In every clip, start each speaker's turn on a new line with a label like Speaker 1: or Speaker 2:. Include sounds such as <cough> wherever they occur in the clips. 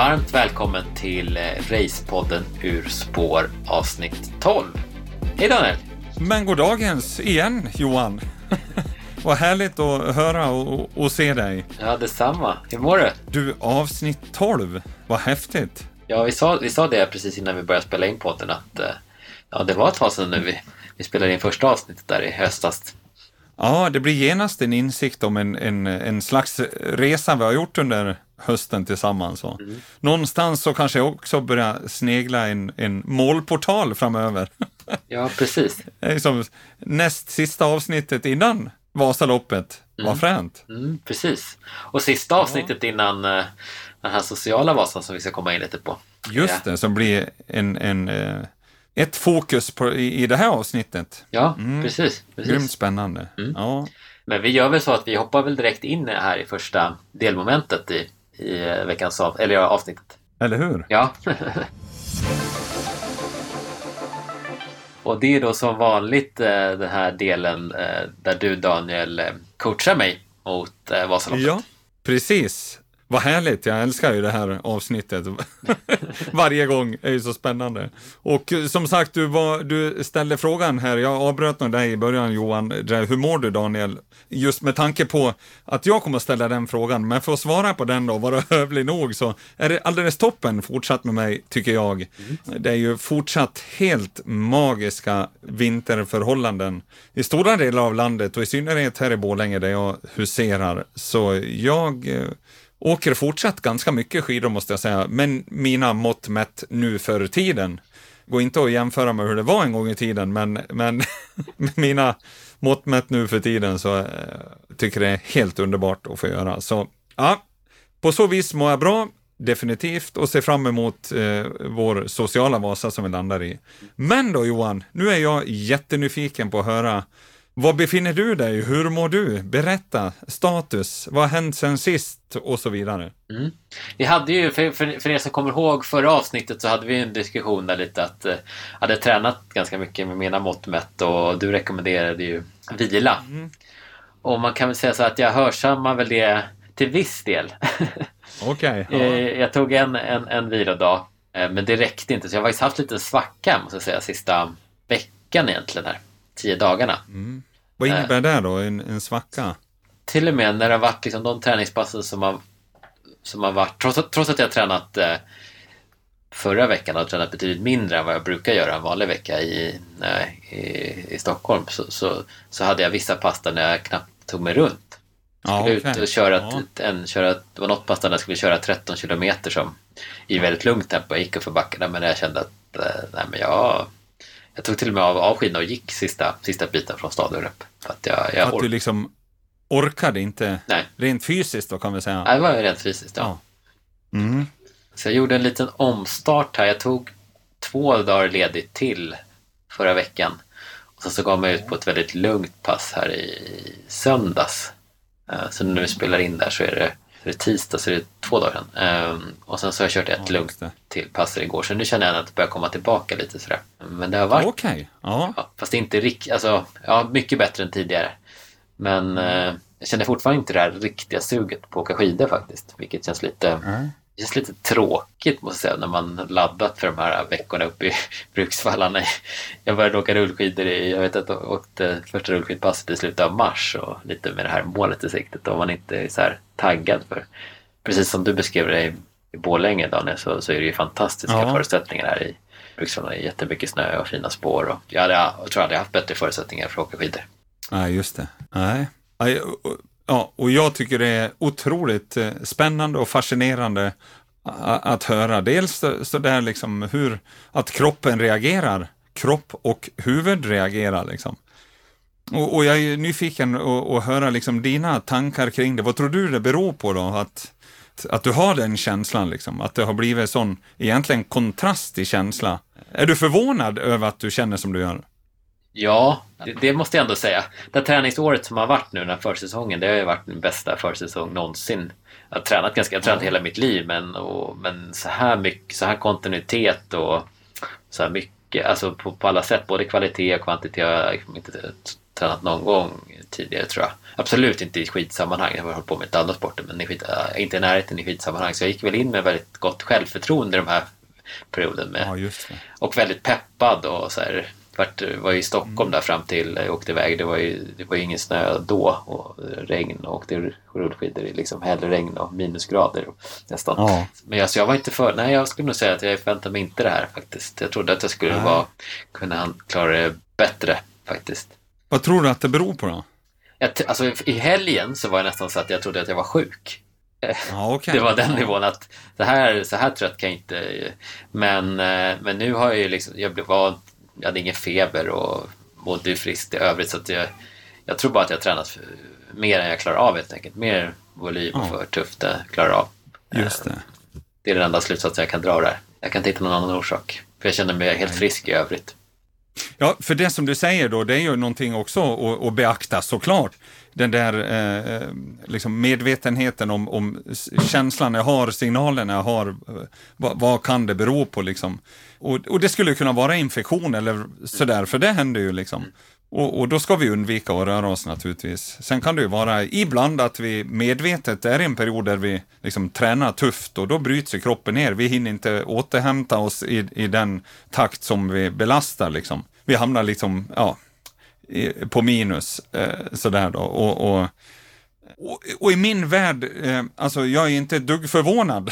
Speaker 1: varmt välkommen till eh, Racepodden Ur spår avsnitt 12. Hej Daniel!
Speaker 2: Men god dagens igen Johan. <laughs> Vad härligt att höra och, och, se dig.
Speaker 1: Ja, detsamma. Hur mår du?
Speaker 2: Du, avsnitt 12. Vad häftigt.
Speaker 1: Ja, vi sa, vi sa det precis innan vi började spela in podden att eh, ja, det var ett tag sedan nu vi, vi spelade in första avsnittet där i höstas.
Speaker 2: Ja, det blir genast en insikt om en, en, en slags resa vi har gjort under hösten tillsammans. Mm. Någonstans så kanske jag också börjar snegla en, en målportal framöver.
Speaker 1: Ja, precis. <laughs>
Speaker 2: liksom näst sista avsnittet innan Vasaloppet. Mm. Vad fränt.
Speaker 1: Mm, precis. Och sista avsnittet ja. innan uh, den här sociala Vasan som vi ska komma in lite på.
Speaker 2: Just det, som blir en, en uh, ett fokus på, i, i det här avsnittet.
Speaker 1: Ja, mm. precis, precis.
Speaker 2: Grymt spännande.
Speaker 1: Mm. Ja. Men vi gör väl så att vi hoppar väl direkt in här i första delmomentet i, i veckans av, eller avsnittet.
Speaker 2: Eller hur?
Speaker 1: Ja. Och det är då som vanligt eh, den här delen eh, där du Daniel eh, coachar mig mot Vasaloppet.
Speaker 2: Ja, precis. Vad härligt, jag älskar ju det här avsnittet. <laughs> Varje gång är ju så spännande. Och som sagt, du, var, du ställde frågan här, jag avbröt nog dig i början Johan, hur mår du Daniel? Just med tanke på att jag kommer att ställa den frågan, men för att svara på den då, vara <laughs> hövlig nog, så är det alldeles toppen fortsatt med mig, tycker jag. Mm. Det är ju fortsatt helt magiska vinterförhållanden i stora delar av landet och i synnerhet här i Borlänge där jag huserar. Så jag Åker fortsatt ganska mycket skidor måste jag säga, men mina mått mätt nu för tiden. Går inte att jämföra med hur det var en gång i tiden, men, men med <laughs> mina mått mätt nu för tiden så äh, tycker det är helt underbart att få göra. Så ja, på så vis mår jag bra, definitivt, och ser fram emot eh, vår sociala Vasa som vi landar i. Men då Johan, nu är jag jättenyfiken på att höra var befinner du dig? Hur mår du? Berätta. Status. Vad har hänt sen sist? Och så vidare.
Speaker 1: Mm. Vi hade ju, för, för, för er som kommer ihåg förra avsnittet så hade vi en diskussion där lite att jag eh, hade tränat ganska mycket med mina mått mätt och du rekommenderade ju vila. Mm. Och man kan väl säga så att jag hörsammar väl det till viss del. <laughs>
Speaker 2: Okej.
Speaker 1: Okay, ja. Jag tog en, en, en vilodag eh, men det räckte inte så jag har faktiskt haft lite svacka måste jag säga sista veckan egentligen här. Tio dagarna. Mm.
Speaker 2: Vad innebär eh. det då, en, en svacka?
Speaker 1: Till och med när det har varit liksom de träningspassen som har, som har varit, trots att, trots att jag har tränat eh, förra veckan och tränat betydligt mindre än vad jag brukar göra en vanlig vecka i, nej, i, i Stockholm så, så, så, hade jag vissa pass där jag knappt tog mig runt. Jag skulle ja, okay. ut och köra, ja. en, köra, det var något pass där jag skulle köra 13 kilometer som i väldigt lugnt tempo. Jag gick upp för backarna men jag kände att eh, nej, men jag, jag tog till och med av, skidorna och gick sista, sista biten från stadion upp.
Speaker 2: För att, jag, jag att du liksom orkade inte?
Speaker 1: Nej.
Speaker 2: Rent fysiskt då kan vi säga?
Speaker 1: Nej, det var rent fysiskt, ja. ja. Mm. Så jag gjorde en liten omstart här. Jag tog två dagar ledigt till förra veckan. Och sen så gav jag ut på ett väldigt lugnt pass här i söndags. Eh, så när vi spelar in där så är det det är tisdag, så det är två dagar sedan. Um, och sen så har jag kört ett ja, lugnt till pass igår, så nu känner jag att det börjar komma tillbaka lite sådär. Men det har varit...
Speaker 2: Okej. Okay. Ja.
Speaker 1: ja. Fast inte riktigt, alltså, ja, mycket bättre än tidigare. Men uh, jag känner fortfarande inte det här riktiga suget på att åka skidor faktiskt, vilket känns lite... Mm det känns lite tråkigt måste jag säga när man laddat för de här veckorna uppe i <laughs> Bruksvallarna. Jag började åka rullskidor i, jag vet att jag åkte första rullskidpasset i slutet av mars och lite med det här målet i siktet och man inte är så här taggad för. Precis som du beskrev det i, i Borlänge Daniel så, så är det ju fantastiska ja. förutsättningar här i Bruksvallarna. Jättemycket snö och fina spår och jag, hade, jag tror jag hade haft bättre förutsättningar för att åka skidor.
Speaker 2: Nej, just det. Nej. Ja, och jag tycker det är otroligt eh, spännande och fascinerande att höra. Dels så där liksom hur, att kroppen reagerar, kropp och huvud reagerar liksom. Och, och jag är nyfiken att höra liksom dina tankar kring det. Vad tror du det beror på då? Att, att du har den känslan, liksom, att det har blivit sån, egentligen kontrast i känsla. Är du förvånad över att du känner som du gör?
Speaker 1: Ja, det, det, måste jag ändå säga. Det här träningsåret som har varit nu, den här försäsongen, det har ju varit min bästa försäsong någonsin. Jag har tränat ganska, jag har tränat hela mitt liv, men, och, men så här mycket, så här kontinuitet och så här mycket, alltså på, på alla sätt, både kvalitet och kvantitet har jag inte tränat någon gång tidigare tror jag. Absolut inte i skidsammanhang, jag har hållit på med ett annat sporter, men i skid, äh, inte i närheten i skidsammanhang. Så jag gick väl in med väldigt gott självförtroende de här perioden med,
Speaker 2: ja,
Speaker 1: och väldigt peppad och så här, vart, var i Stockholm mm. där fram till jag åkte iväg. Det var ju, det var ju ingen snö då och regn och åkte rullskidor i liksom hällregn och minusgrader nästan. Ja. Men alltså, jag var inte för, nej jag skulle nog säga att jag förväntade mig inte det här faktiskt. Jag trodde att jag skulle vara, kunna klara det bättre faktiskt.
Speaker 2: Vad tror du att det beror på då?
Speaker 1: Jag, alltså, I helgen så var jag nästan så att jag trodde att jag var sjuk.
Speaker 2: Ja, okay. <laughs>
Speaker 1: Det var den nivån att så här, så här trött kan jag inte... Men, eh, men nu har jag ju liksom, jag var jag hade ingen feber och mådde friskt i övrigt så att jag, jag tror bara att jag tränat mer än jag klarar av helt enkelt. Mer volym och för tufft det klarar av.
Speaker 2: Just det.
Speaker 1: Det är den enda slutsatsen jag kan dra där. Jag kan inte hitta någon annan orsak. För jag känner mig helt frisk i övrigt.
Speaker 2: Ja, för det som du säger då, det är ju någonting också att, att beakta såklart. Den där eh, eh liksom medvetenheten om, om känslan jag har, signalerna jag har, eh, vad, vad kan det bero på liksom? Och, och, det skulle kunna vara infektion eller sådär, för det händer ju liksom. Och, och, då ska vi undvika att röra oss naturligtvis. Sen kan det ju vara ibland att vi medvetet är i en period där vi liksom tränar tufft och då bryts ju kroppen ner. Vi hinner inte återhämta oss i, i den takt som vi belastar liksom. Vi hamnar liksom, ja, på minus eh, sådär då. Och, och, och, i min värld, eh, alltså jag är inte ett dugg förvånad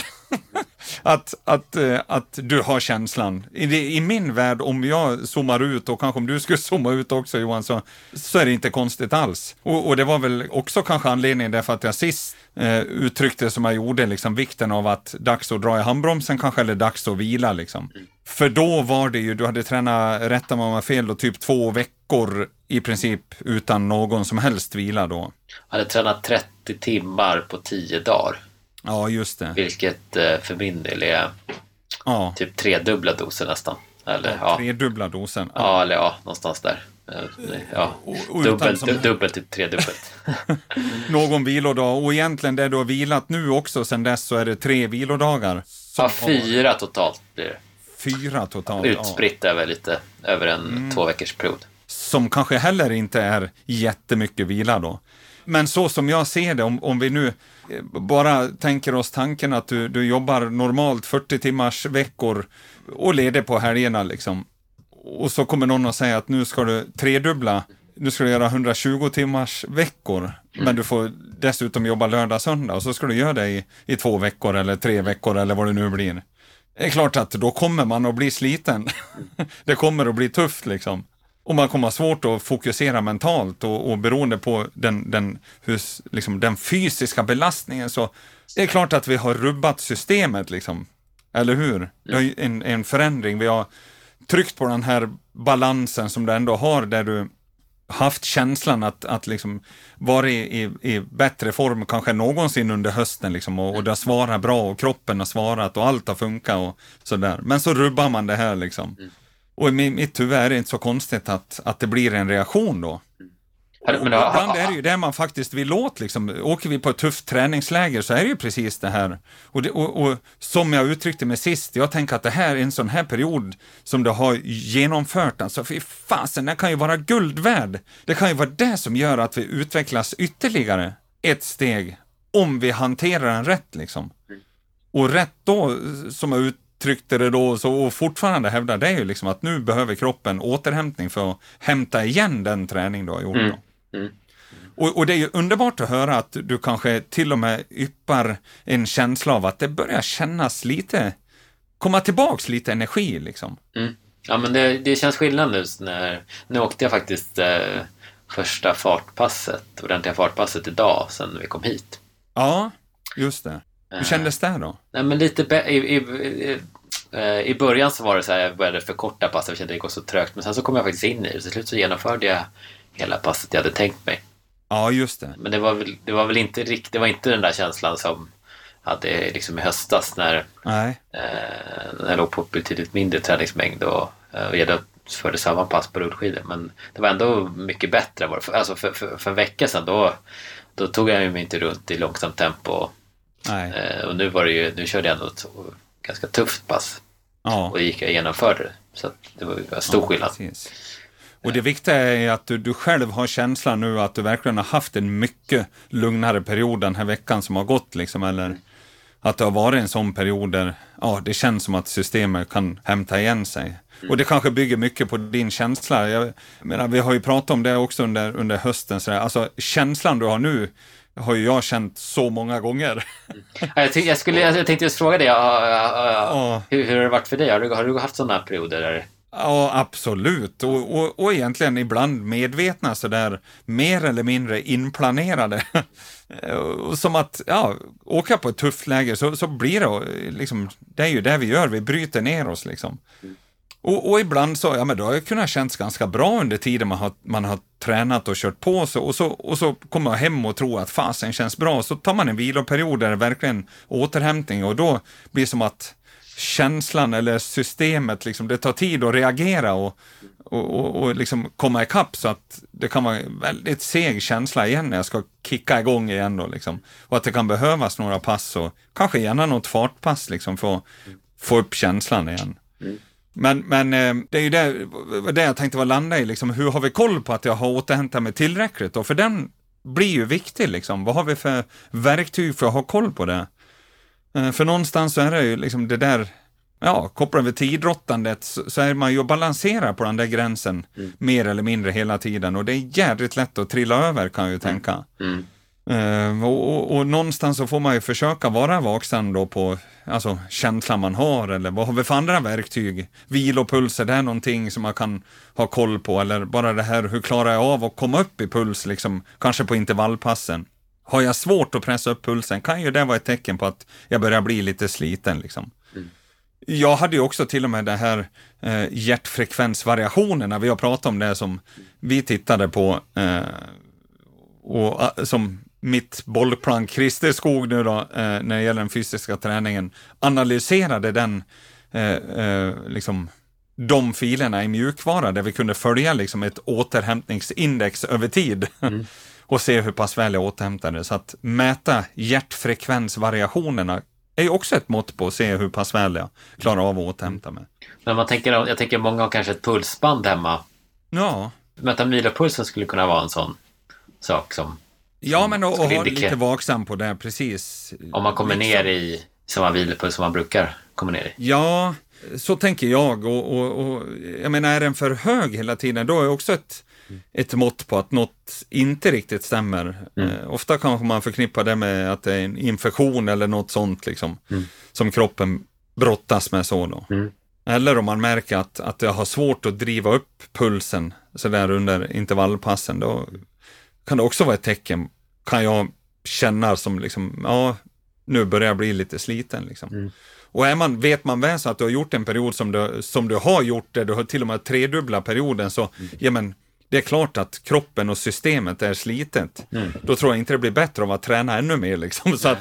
Speaker 2: <laughs> att, att, eh, att du har känslan. I, I, min värld, om jag zoomar ut och kanske om du skulle <laughs> zooma ut också Johan, så, så är det inte konstigt alls. Och, och det var väl också kanske anledningen därför att jag sist eh, uttryckte som jag gjorde, liksom vikten av att dags att dra i handbromsen kanske, eller dags att vila liksom. Mm. För då var det ju, du hade tränat, rätta mig om jag fel, då, typ två veckor i princip utan någon som helst vila då.
Speaker 1: Jag hade tränat 30 timmar på 10 dagar.
Speaker 2: Ja, just det.
Speaker 1: Vilket eh, för min del är ja. typ tredubbla doser nästan. Eller, ja,
Speaker 2: ja. Tredubbla dosen?
Speaker 1: Ja. ja, eller ja, någonstans där. Eh, ja, dubbelt, som... dubbelt till tredubbelt. <laughs>
Speaker 2: Någon vilodag och egentligen det du har vilat nu också sen dess så är det tre vilodagar.
Speaker 1: Ja, fyra har... totalt blir det.
Speaker 2: Fyra totalt?
Speaker 1: Utspritt över lite, över en mm. två veckors period.
Speaker 2: Som kanske heller inte är jättemycket vila då. Men så som jag ser det, om, om vi nu eh, bara tänker oss tanken att du, du jobbar normalt 40 timmars veckor och leder på helgerna liksom. Och så kommer någon och säger att nu ska du tredubbla, nu ska du göra 120 timmars veckor, mm. men du får dessutom jobba lördag, söndag och så ska du göra det i, i två veckor eller tre veckor eller vad det nu blir. Det är klart att då kommer man att bli sliten. <laughs> det kommer att bli tufft liksom. Och man kommer ha svårt att fokusera mentalt och, och beroende på den, den, hur, liksom, den fysiska belastningen så det är klart att vi har rubbat systemet liksom. Eller hur? Det är en, en förändring. Vi har tryckt på den här balansen som du ändå har där du haft känslan att, att liksom vara i, i, i bättre form kanske någonsin under hösten liksom och, och det har svarat bra och kroppen har svarat och allt har funkat och sådär. Men så rubbar man det här liksom. Mm. Och i mitt huvud är det inte så konstigt att, att det blir en reaktion då. Och ibland är det ju det man faktiskt vill åt. Liksom. Åker vi på ett tufft träningsläger så är det ju precis det här. Och, det, och, och, som jag uttryckte mig sist, jag tänker att det här är en sån här period som du har genomfört. Alltså, fy fasen, den kan ju vara guld värd. Det kan ju vara det som gör att vi utvecklas ytterligare ett steg, om vi hanterar den rätt. Liksom. Och rätt då, som jag ut tryckte det då så, och fortfarande hävdar det ju liksom att nu behöver kroppen återhämtning för att hämta igen den träning du har gjort. Mm. Mm. Och, och, det är ju underbart att höra att du kanske till och med yppar en känsla av att det börjar kännas lite, komma tillbaks lite energi liksom.
Speaker 1: Mm. Ja men det, det känns skillnad nu när, nu åkte jag faktiskt eh, första fartpasset, ordentliga fartpasset idag sen vi kom hit.
Speaker 2: Ja, just det. Hur kändes det då?
Speaker 1: Nej, men lite i, i, i, eh, i, början så var det så här, jag började förkorta passet, jag kände att det gick så trögt. Men sen så kom jag faktiskt in i det. Till slut så genomförde jag hela passet jag hade tänkt mig.
Speaker 2: Ja, just det.
Speaker 1: Men det var väl, det var väl inte riktigt, det var inte den där känslan som hade liksom i höstas när,
Speaker 2: Nej.
Speaker 1: Eh, när jag låg på betydligt mindre träningsmängd och, eh, och jag förde samma pass på rullskidor. Men det var ändå mycket bättre. Alltså för, för, för en vecka sedan då, då tog jag mig inte runt i långsamt tempo Eh, och nu var det ju, nu körde jag ändå ett ganska tufft pass. Ja. Och gick jag genomförde det. Så det var en stor ja, skillnad. Precis.
Speaker 2: Och det viktiga är att du, du själv har känslan nu att du verkligen har haft en mycket lugnare period den här veckan som har gått, liksom, eller att det har varit en sån period där ja, det känns som att systemet kan hämta igen sig. Och det kanske bygger mycket på din känsla. Jag menar, vi har ju pratat om det också under, under hösten. Så där. Alltså känslan du har nu har ju jag känt så många gånger.
Speaker 1: jag, jag, skulle, jag tänkte just fråga dig. Hur, hur, har det varit för dig? Har du, har du haft sådana perioder? Där?
Speaker 2: Ja, absolut. Och, och, och egentligen ibland medvetna sådär, mer eller mindre inplanerade. <laughs> Som att, ja, åka på ett tufft läge så, så blir det liksom, det är ju det vi gör, vi bryter ner oss liksom. Och, och, ibland så, ja men då har jag kunnat känns ganska bra under tiden man har, man har tränat och kört på så, och så, och så kommer man hem och tror att fasen känns bra, så tar man en viloperiod där det verkligen återhämtning och då blir det som att känslan eller systemet, liksom, det tar tid att reagera och, och, och, och liksom komma ikapp så att det kan vara en väldigt seg känsla igen när jag ska kicka igång igen då liksom. Och att det kan behövas några pass och kanske gärna något fartpass liksom för att få upp känslan igen. Mm. Men, men eh, det är ju det, det jag tänkte landa i, liksom, hur har vi koll på att jag har återhämtat mig tillräckligt? Och för den blir ju viktig, liksom. vad har vi för verktyg för att ha koll på det? Eh, för någonstans så är det ju liksom det där, ja, kopplar vi till idrottandet så, så är man ju och balanserar på den där gränsen mm. mer eller mindre hela tiden och det är jädrigt lätt att trilla över kan jag ju tänka. Mm. Mm. Uh, och, och, och, någonstans så får man ju försöka vara vaksam då på alltså, känslan man har eller vad har vi för andra verktyg? Vilopuls, är det någonting som man kan ha koll på eller bara det här, hur klarar jag av att komma upp i puls, liksom, kanske på intervallpassen? Har jag svårt att pressa upp pulsen kan ju det vara ett tecken på att jag börjar bli lite sliten. Liksom. Mm. Jag hade ju också till och med det här eh, hjärtfrekvensvariationerna, vi har pratat om det som vi tittade på eh, och uh, som mitt bollplank Christer Skog nu då, eh, när det gäller den fysiska träningen, analyserade den, eh, eh, liksom, de filerna i mjukvara där vi kunde följa liksom ett återhämtningsindex över tid. Mm. Och se hur pass väl jag återhämtade. Så att mäta hjärtfrekvensvariationerna är ju också ett mått på att se hur pass väl jag klarar av att återhämta mig.
Speaker 1: Men man tänker, jag tänker många har kanske ett pulsband hemma.
Speaker 2: Ja.
Speaker 1: Mäta milopulsen skulle kunna vara en sån sak som
Speaker 2: Ja, men och, och vara lite vaksam på det, precis.
Speaker 1: Om man kommer liksom. ner i samma vilopuls som man brukar komma ner i.
Speaker 2: Ja, så tänker jag. Och, och, och, jag menar, är den för hög hela tiden, då är också ett, ett mått på att något inte riktigt stämmer. Mm. Eh, ofta kanske man förknippar det med att det är en infektion eller något sånt, liksom, mm. som kroppen brottas med så då. Mm. Eller om man märker att, att jag har svårt att driva upp pulsen sådär under intervallpassen, då kan det också vara ett tecken, kan jag känna som liksom, ja, nu börjar jag bli lite sliten liksom. Mm. Och är man, vet man väl så att du har gjort en period som du, som du har gjort det, du har till och med tredubbla perioden, så mm. ja men det är klart att kroppen och systemet är slitet. Mm. Då tror jag inte det blir bättre av att träna ännu mer <laughs> liksom. Så att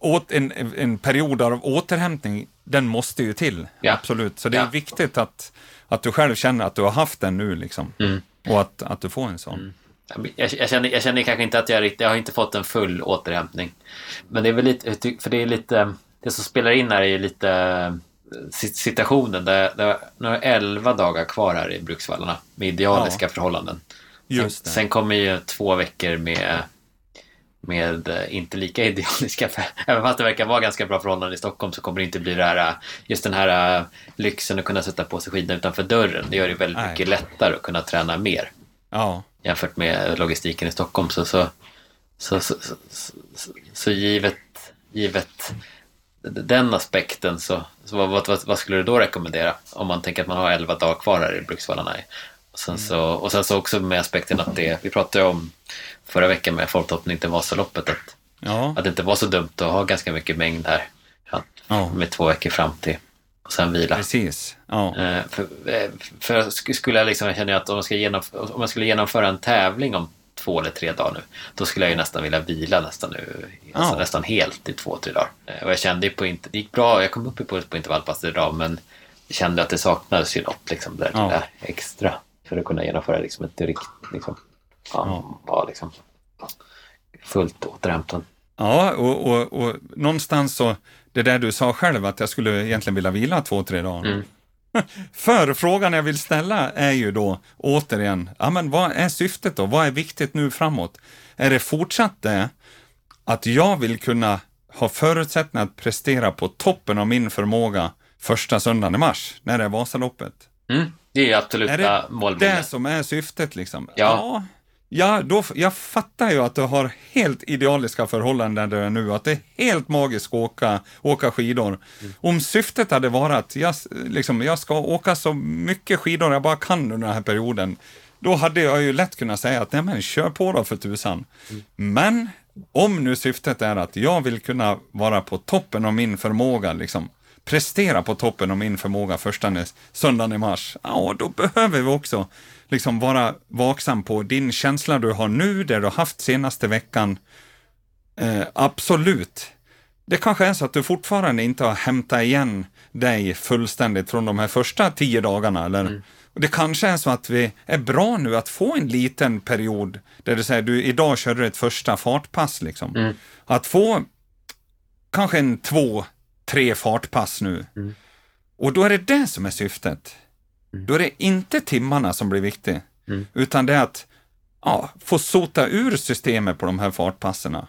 Speaker 2: åt, en, en period av återhämtning, den måste ju till. Ja. Absolut. Så det är ja. viktigt att, att du själv känner att du har haft den nu liksom. Mm. Och att, att du får en sån. Mm.
Speaker 1: Jag, jag, känner, jag känner kanske inte att jag riktigt, jag har inte fått en full återhämtning. Men det är väl lite, för det är lite, det som spelar in här är ju lite situationen där, där nu har 11 dagar kvar här i Bruksvallarna med idealiska ja. förhållanden. Det. Sen kommer ju två veckor med, med eh, inte lika <laughs> idealiska, även fast det verkar vara ganska bra förhållanden i Stockholm så kommer det inte bli det här, just den här eh, lyxen att kunna sätta på sig skidorna utanför dörren. Det gör det väldigt Nej. mycket lättare att kunna träna mer.
Speaker 2: Ja
Speaker 1: jämfört med logistiken i Stockholm. Så, så, så, så, så, så givet, givet den aspekten så, så vad, vad, vad, skulle du då rekommendera? Om man tänker att man har 11 dagar kvar här i Bruksvallarna. Och sen, så, och sen så också med aspekten att det, vi pratade om förra veckan med folktoppning till Vasaloppet, att, ja. att det inte var så dumt att ha ganska mycket mängd här. Ja. Med två veckor fram till och sen vila.
Speaker 2: Precis. Ja.
Speaker 1: Eh, för, eh, för skulle jag liksom känna att om jag, genomföra, om jag skulle genomföra en tävling om två eller tre dagar nu, då skulle jag ju nästan vilja vila nästan nu, alltså nästan helt i två, tre dagar. Eh, och jag kände ju på, inte, det gick bra, jag kom upp i puls på intervallpasset idag, men kände att det saknades ju något liksom, där ja. extra för att kunna genomföra liksom ett riktigt, liksom, ja, ja. liksom fullt återhämtande.
Speaker 2: Ja, och, och, och någonstans så det där du sa själv, att jag skulle egentligen vilja vila två, tre dagar. Mm. <laughs> För jag vill ställa är ju då återigen, ja men vad är syftet då? Vad är viktigt nu framåt? Är det fortsatt det att jag vill kunna ha förutsättningar att prestera på toppen av min förmåga första söndagen i mars, när det är Vasaloppet?
Speaker 1: Mm, det är absoluta
Speaker 2: Är det
Speaker 1: målbilden.
Speaker 2: det som är syftet liksom?
Speaker 1: Ja.
Speaker 2: Ja, då, jag fattar ju att du har helt idealiska förhållanden där du är nu, att det är helt magiskt att åka, åka skidor.
Speaker 1: Mm.
Speaker 2: Om syftet hade varit att jag, liksom, jag ska åka så mycket skidor jag bara kan under den här perioden, då hade jag ju lätt kunnat säga att nej men kör på då för tusan.
Speaker 1: Mm.
Speaker 2: Men om nu syftet är att jag vill kunna vara på toppen av min förmåga, liksom, prestera på toppen av min förmåga första söndagen i mars, ja då behöver vi också liksom vara vaksam på din känsla du har nu, det du har haft senaste veckan. Eh, absolut. Det kanske är så att du fortfarande inte har hämtat igen dig fullständigt från de här första tio dagarna. Eller? Och det kanske är så att vi är bra nu att få en liten period där du säger du idag körde du ett första fartpass. Liksom. Att få kanske en två, tre fartpass nu. Och då är det det som är syftet. Då är det inte timmarna som blir viktigt, utan det är att ja, få sota ur systemet på de här fartpasserna.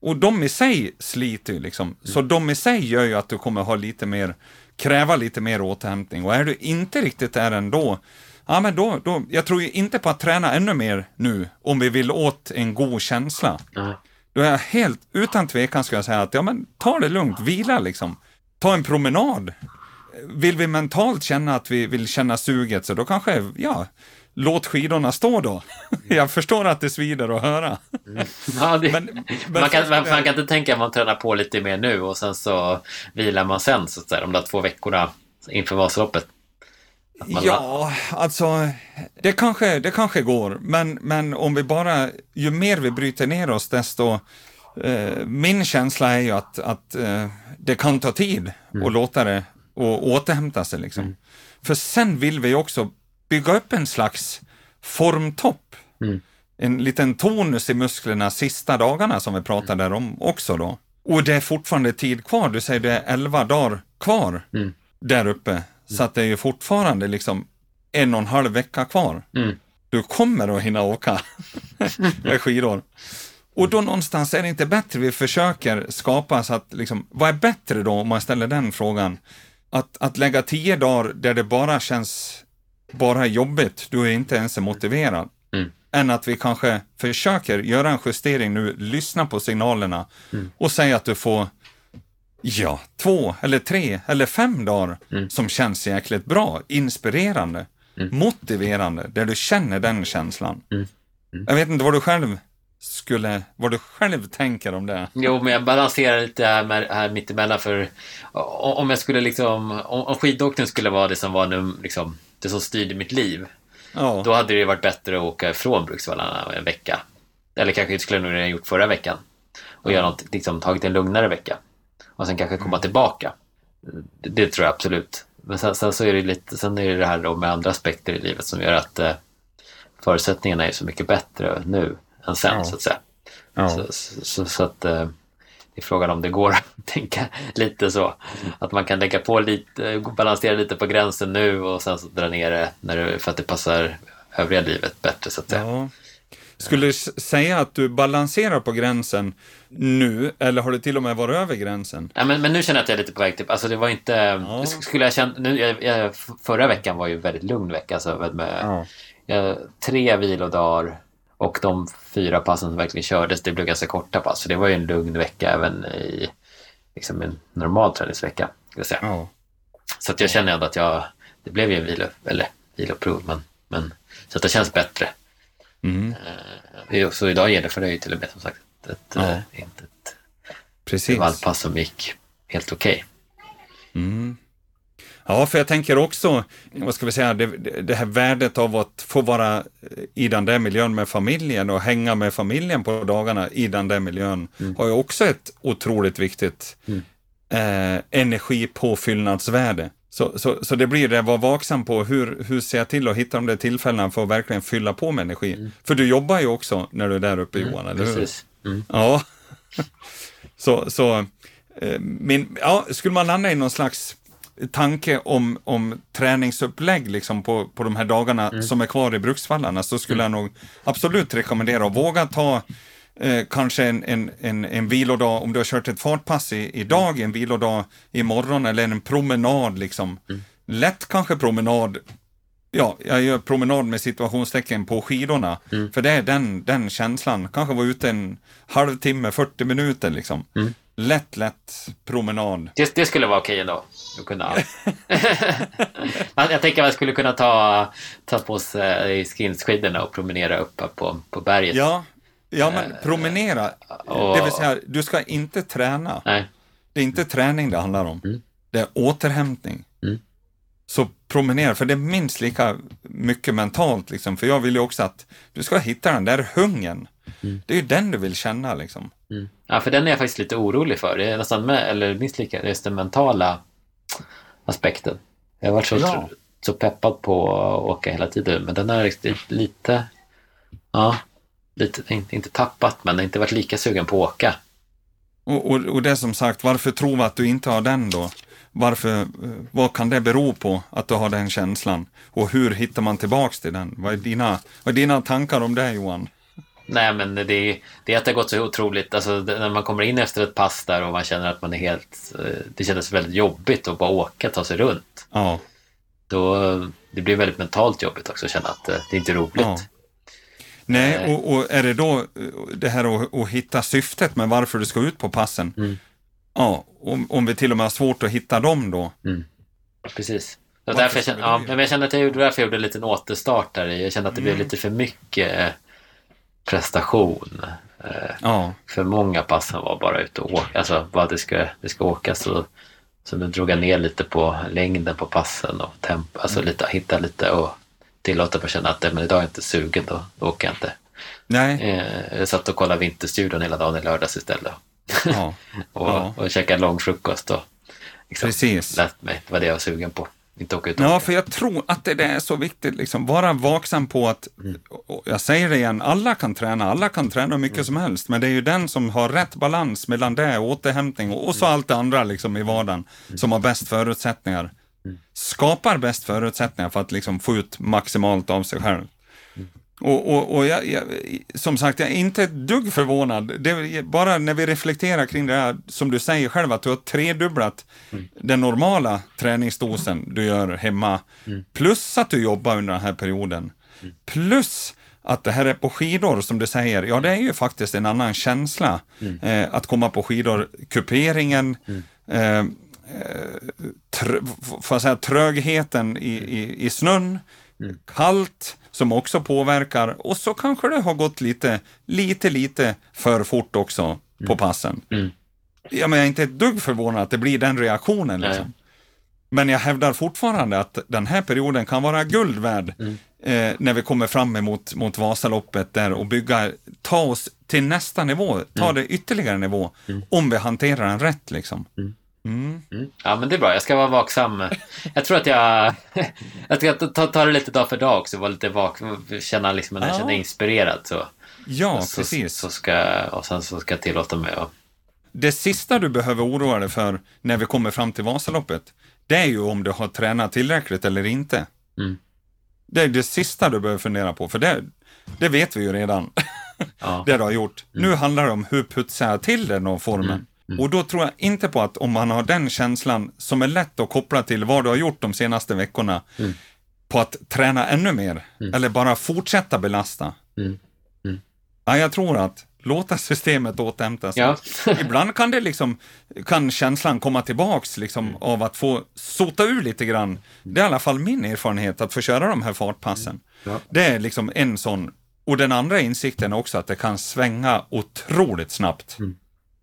Speaker 2: Och de i sig sliter ju liksom, så de i sig gör ju att du kommer ha lite mer, kräva lite mer återhämtning. Och är du inte riktigt där ändå, ja men då, då, jag tror ju inte på att träna ännu mer nu, om vi vill åt en god känsla. Då är jag helt, utan tvekan ska jag säga att, ja men ta det lugnt, vila liksom. Ta en promenad. Vill vi mentalt känna att vi vill känna suget, så då kanske, ja, låt skidorna stå då. Jag förstår att det svider att höra.
Speaker 1: Ja, det,
Speaker 2: Men- men
Speaker 1: man, kan, man, man kan inte tänka att man tränar på lite mer nu och sen så vilar man sen, så att säga, de där två veckorna inför Vasaloppet.
Speaker 2: Ja, alltså, det kanske, det kanske går, men, men om vi bara, ju mer vi bryter ner oss, desto eh, min känsla är ju att, att eh, det kan ta tid att låta det och återhämta sig. Liksom. För sen vill vi också bygga upp en slags formtopp.
Speaker 1: Mm.
Speaker 2: En liten tonus i musklerna sista dagarna som vi pratade om också då. Och det är fortfarande tid kvar. Du säger det är 11 dagar kvar
Speaker 1: Mm.
Speaker 2: där uppe. Så att det är ju fortfarande liksom en och en halv vecka kvar.
Speaker 1: Mm.
Speaker 2: Du kommer att hinna åka <laughs> med skidor. Och då någonstans är det inte bättre vi försöker skapa så att, liksom, vad är bättre då om man ställer den frågan? Att, att lägga tio dagar där det bara känns bara jobbigt, du är inte ens motiverad.
Speaker 1: Mm.
Speaker 2: Än att vi kanske försöker göra en justering nu, lyssna på signalerna och säga att du får Ja, två eller tre eller fem dagar som känns jäkligt bra, inspirerande, motiverande, där du känner den känslan. Jag vet inte vad du själv skulle, vad du själv tänker om det.
Speaker 1: Jo, men jag balanserar lite här, med, här mittemellan för om jag skulle liksom, om, om skidåkning skulle vara det som var nu, liksom, det som styrde mitt liv,
Speaker 2: Ja,
Speaker 1: då hade det varit bättre att åka ifrån Bruksvallarna en vecka. Eller kanske skulle jag nog redan gjort förra veckan. Och göra något, liksom tagit en lugnare vecka. Och sen kanske komma tillbaka. Det, det tror jag absolut. Men sen, sen så är det lite, sen är det det här med andra aspekter i livet som gör att eh, förutsättningarna är så mycket bättre nu än sen
Speaker 2: Ja.
Speaker 1: så att säga.
Speaker 2: ja.
Speaker 1: Så, så, så, så att eh, det är frågan om det går att <laughs> tänka lite så. Att man kan lägga på lite, balansera lite på gränsen nu och sen så dra ner det, när det för att det passar övriga livet bättre så att säga.
Speaker 2: ja. Skulle du säga att du balanserar på gränsen nu, eller har du till och med varit över gränsen?
Speaker 1: Ja, men, men nu känner jag att jag är lite på väg till, alltså det var inte,
Speaker 2: Ja.
Speaker 1: skulle jag känt, nu, jag, jag, förra veckan var ju en väldigt lugn vecka, alltså med, med jag, tre vilodagar och de fyra passen som verkligen kördes, det blev ganska korta pass, så det var ju en lugn vecka även i liksom en normal träningsvecka. Säga.
Speaker 2: Ja.
Speaker 1: Så att jag känner ändå att jag, det blev ju en vilo, eller viloprov, men, men så att det känns bättre.
Speaker 2: Mm.
Speaker 1: Eh, Så idag genomförde jag ju till och med som sagt ett, eh, inte ett
Speaker 2: Precis.
Speaker 1: vallpass som gick helt okej.
Speaker 2: Mm. Ja, för jag tänker också, vad ska vi säga, det, det här värdet av att få vara i den där miljön med familjen och hänga med familjen på dagarna i den där miljön har ju också ett otroligt viktigt eh, energipåfyllnadsvärde. Så, så, så det blir det, var vaksam på hur, hur ser jag till att hitta de där tillfällena för att verkligen fylla på med energi. För du jobbar ju också när du är där uppe Johan, eller hur?
Speaker 1: Precis. Mm.
Speaker 2: Ja. <laughs> så, så eh, min, ja, skulle man landa i någon slags tanke om, om träningsupplägg liksom på, på de här dagarna mm. som är kvar i Bruksvallarna så skulle mm. jag nog absolut rekommendera att våga ta eh, kanske en, en, en, en vilodag, om du har kört ett fartpass i, idag, en vilodag imorgon eller en promenad liksom. Mm. Lätt kanske promenad Ja, jag gör promenad med situationstecken på skidorna. Mm. För det är den, den känslan. Kanske vara ute en halvtimme, 40 minuter liksom. Mm. Lätt, lätt promenad.
Speaker 1: Det, det skulle vara okej ändå. Att kunna... jag tänker att man skulle kunna ta, ta på sig skinsskidorna och promenera upp på, på berget.
Speaker 2: Ja, ja men eh, promenera. Och... Det vill säga, du ska inte träna. Nej. Det är inte träning det handlar om. Mm. Det är återhämtning. Mm. Så promenera, för det är minst lika mycket mentalt liksom. För jag vill ju också att du ska hitta den där hungern. Mm. Det är ju den du vill känna liksom.
Speaker 1: Mm. Ja, för den är jag faktiskt lite orolig för. Det är nästan med, eller minst lika, just den mentala aspekten. Jag har varit så, ja. så peppad på att åka hela tiden, men den har riktigt lite, ja, lite, inte, inte tappat, men inte varit lika sugen på att åka.
Speaker 2: Och, och, och det som sagt, varför tror vi att du inte har den då? Varför, vad kan det bero på att du har den känslan? Och hur hittar man tillbaks till den? Vad är dina, vad är dina tankar om det Johan?
Speaker 1: Nej, men det är, det är att det har gått så otroligt. Alltså, när man kommer in efter ett pass där och man känner att man är helt... Eh, det kändes väldigt jobbigt att bara åka, ta sig runt. Ja. Då, det blir väldigt mentalt jobbigt också att känna att eh, det är inte är roligt. Ja.
Speaker 2: Nej, eh. och, och, är det då det här att, att, hitta syftet med varför du ska ut på passen? Mm. Ja, om, om vi till och med har svårt att hitta dem då. Mm.
Speaker 1: Precis. Därför jag, kände, ja, men jag kände att jag gjorde, därför jag gjorde en liten återstart där. Jag kände att det mm. blev lite för mycket prestation. Eh, ja. För många passen var bara ute och åka, alltså vad det ska, det ska åkas. Så, så nu drog jag ner lite på längden på passen och tempo, alltså mm. lite, hitta lite och tillåta mig att känna att men idag är jag inte sugen, då, då åker jag inte. Nej. Eh, jag satt och kollade Vinterstudion hela dagen i lördags istället. Ja. <laughs> och, ja. och käkade lång frukost och liksom, Precis. lät mig, det var det jag var sugen på. Inte åka ut
Speaker 2: Ja, för jag tror att det är så viktigt, liksom, vara vaksam på att, mm. jag säger det igen, alla kan träna, alla kan träna mycket mm. som helst, men det är ju den som har rätt balans mellan det, återhämtning och, och så mm. allt det andra liksom, i vardagen, mm. som har bäst förutsättningar. Skapar bäst förutsättningar för att liksom, få ut maximalt av sig själv. Och, och, och jag, jag, som sagt, jag är inte ett dugg förvånad. Det, bara när vi reflekterar kring det här, som du säger själv, att du har tredubblat mm. den normala träningsdosen du gör hemma, mm. plus att du jobbar under den här perioden, mm. plus att det här är på skidor, som du säger, ja det är ju faktiskt en annan känsla mm. eh, att komma på skidor. Kuperingen, mm. eh, eh tr får säga, trögheten i, i, i snön, mm. kallt, som också påverkar och så kanske det har gått lite, lite, lite för fort också mm. på passen. Mm. Ja, men jag är inte ett dugg förvånad att det blir den reaktionen. Liksom. Men jag hävdar fortfarande att den här perioden kan vara guld värd mm. eh, när vi kommer fram emot mot Vasaloppet där och bygga, ta oss till nästa nivå, ta mm. det ytterligare nivå, mm. om vi hanterar den rätt. Liksom. Mm.
Speaker 1: Mm. Mm. Ja, men det är bra. Jag ska vara vaksam. Jag tror att jag, <laughs> jag ska ta, ta det lite dag för dag också. Vara lite vaksam, känna liksom när jag känner inspirerad. Så,
Speaker 2: ja,
Speaker 1: så,
Speaker 2: precis.
Speaker 1: Så ska, och sen så ska jag tillåta mig att...
Speaker 2: Det sista du behöver oroa dig för när vi kommer fram till Vasaloppet, det är ju om du har tränat tillräckligt eller inte. Mm. Det är det sista du behöver fundera på, för det, det vet vi ju redan. Ja. <laughs> det du har gjort. Mm. Nu handlar det om hur putsar jag till den och formen. Mm. Mm. Och då tror jag inte på att om man har den känslan som är lätt att koppla till vad du har gjort de senaste veckorna, mm. på att träna ännu mer, mm. eller bara fortsätta belasta. Mm. Mm. Ja, jag tror att låta systemet återhämta sig. Ja. <laughs> Ibland kan det liksom, kan känslan komma tillbaks liksom av att få sota ur lite grann. Det är i alla fall min erfarenhet att få köra de här fartpassen. Ja. Det är liksom en sån. Och den andra insikten är också att det kan svänga otroligt snabbt.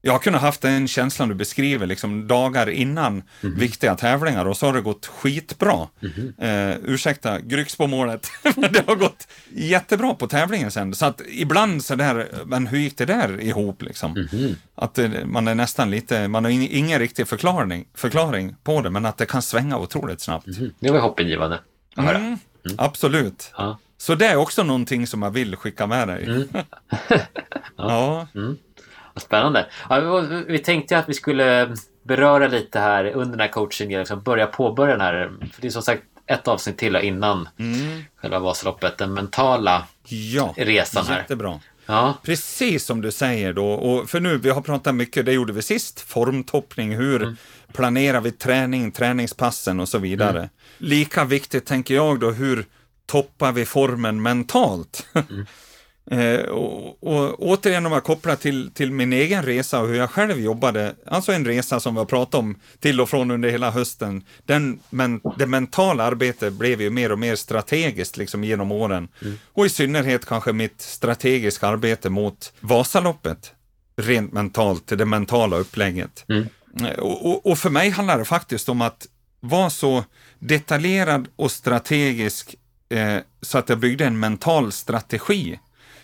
Speaker 2: Mm. Jag har kunnat haft den känslan du beskriver, liksom dagar innan mm. viktiga tävlingar och så har det gått skitbra. Mm. Eh, ursäkta, Gryx på målet. <laughs> det har gått jättebra på tävlingen sen. Så att ibland så där, men hur gick det där ihop liksom? Mm. Att eh, man är nästan lite, man har ingen riktig förklaring, förklaring på det, men att det kan svänga otroligt snabbt.
Speaker 1: Mm. Det var hoppingivande
Speaker 2: att höra. Mm. Mm. Absolut. Ja. Så det är också någonting som jag vill skicka med dig. <laughs> ja. <laughs>
Speaker 1: ja. Spännande. Ja, vi tänkte att vi skulle beröra lite här under den här coachingen, liksom börja påbörja den här, för det är som sagt ett avsnitt till innan mm. själva Vasaloppet, den mentala ja, resan här.
Speaker 2: Jättebra. Ja. Precis som du säger då, och för nu, vi har pratat mycket, det gjorde vi sist, formtoppning, hur mm. planerar vi träning, träningspassen och så vidare. Mm. Lika viktigt tänker jag då, hur toppar vi formen mentalt? Eh, och, och återigen om jag kopplar till, till min egen resa och hur jag själv jobbade, alltså en resa som vi har pratat om till och från under hela hösten. Den, men, det mentala arbetet blev ju mer och mer strategiskt liksom genom åren. Mm. Och i synnerhet kanske mitt strategiska arbete mot Vasaloppet, rent mentalt, det mentala upplägget. Mm. Eh, och, och, och för mig handlar det faktiskt om att vara så detaljerad och strategisk eh, så att jag byggde en mental strategi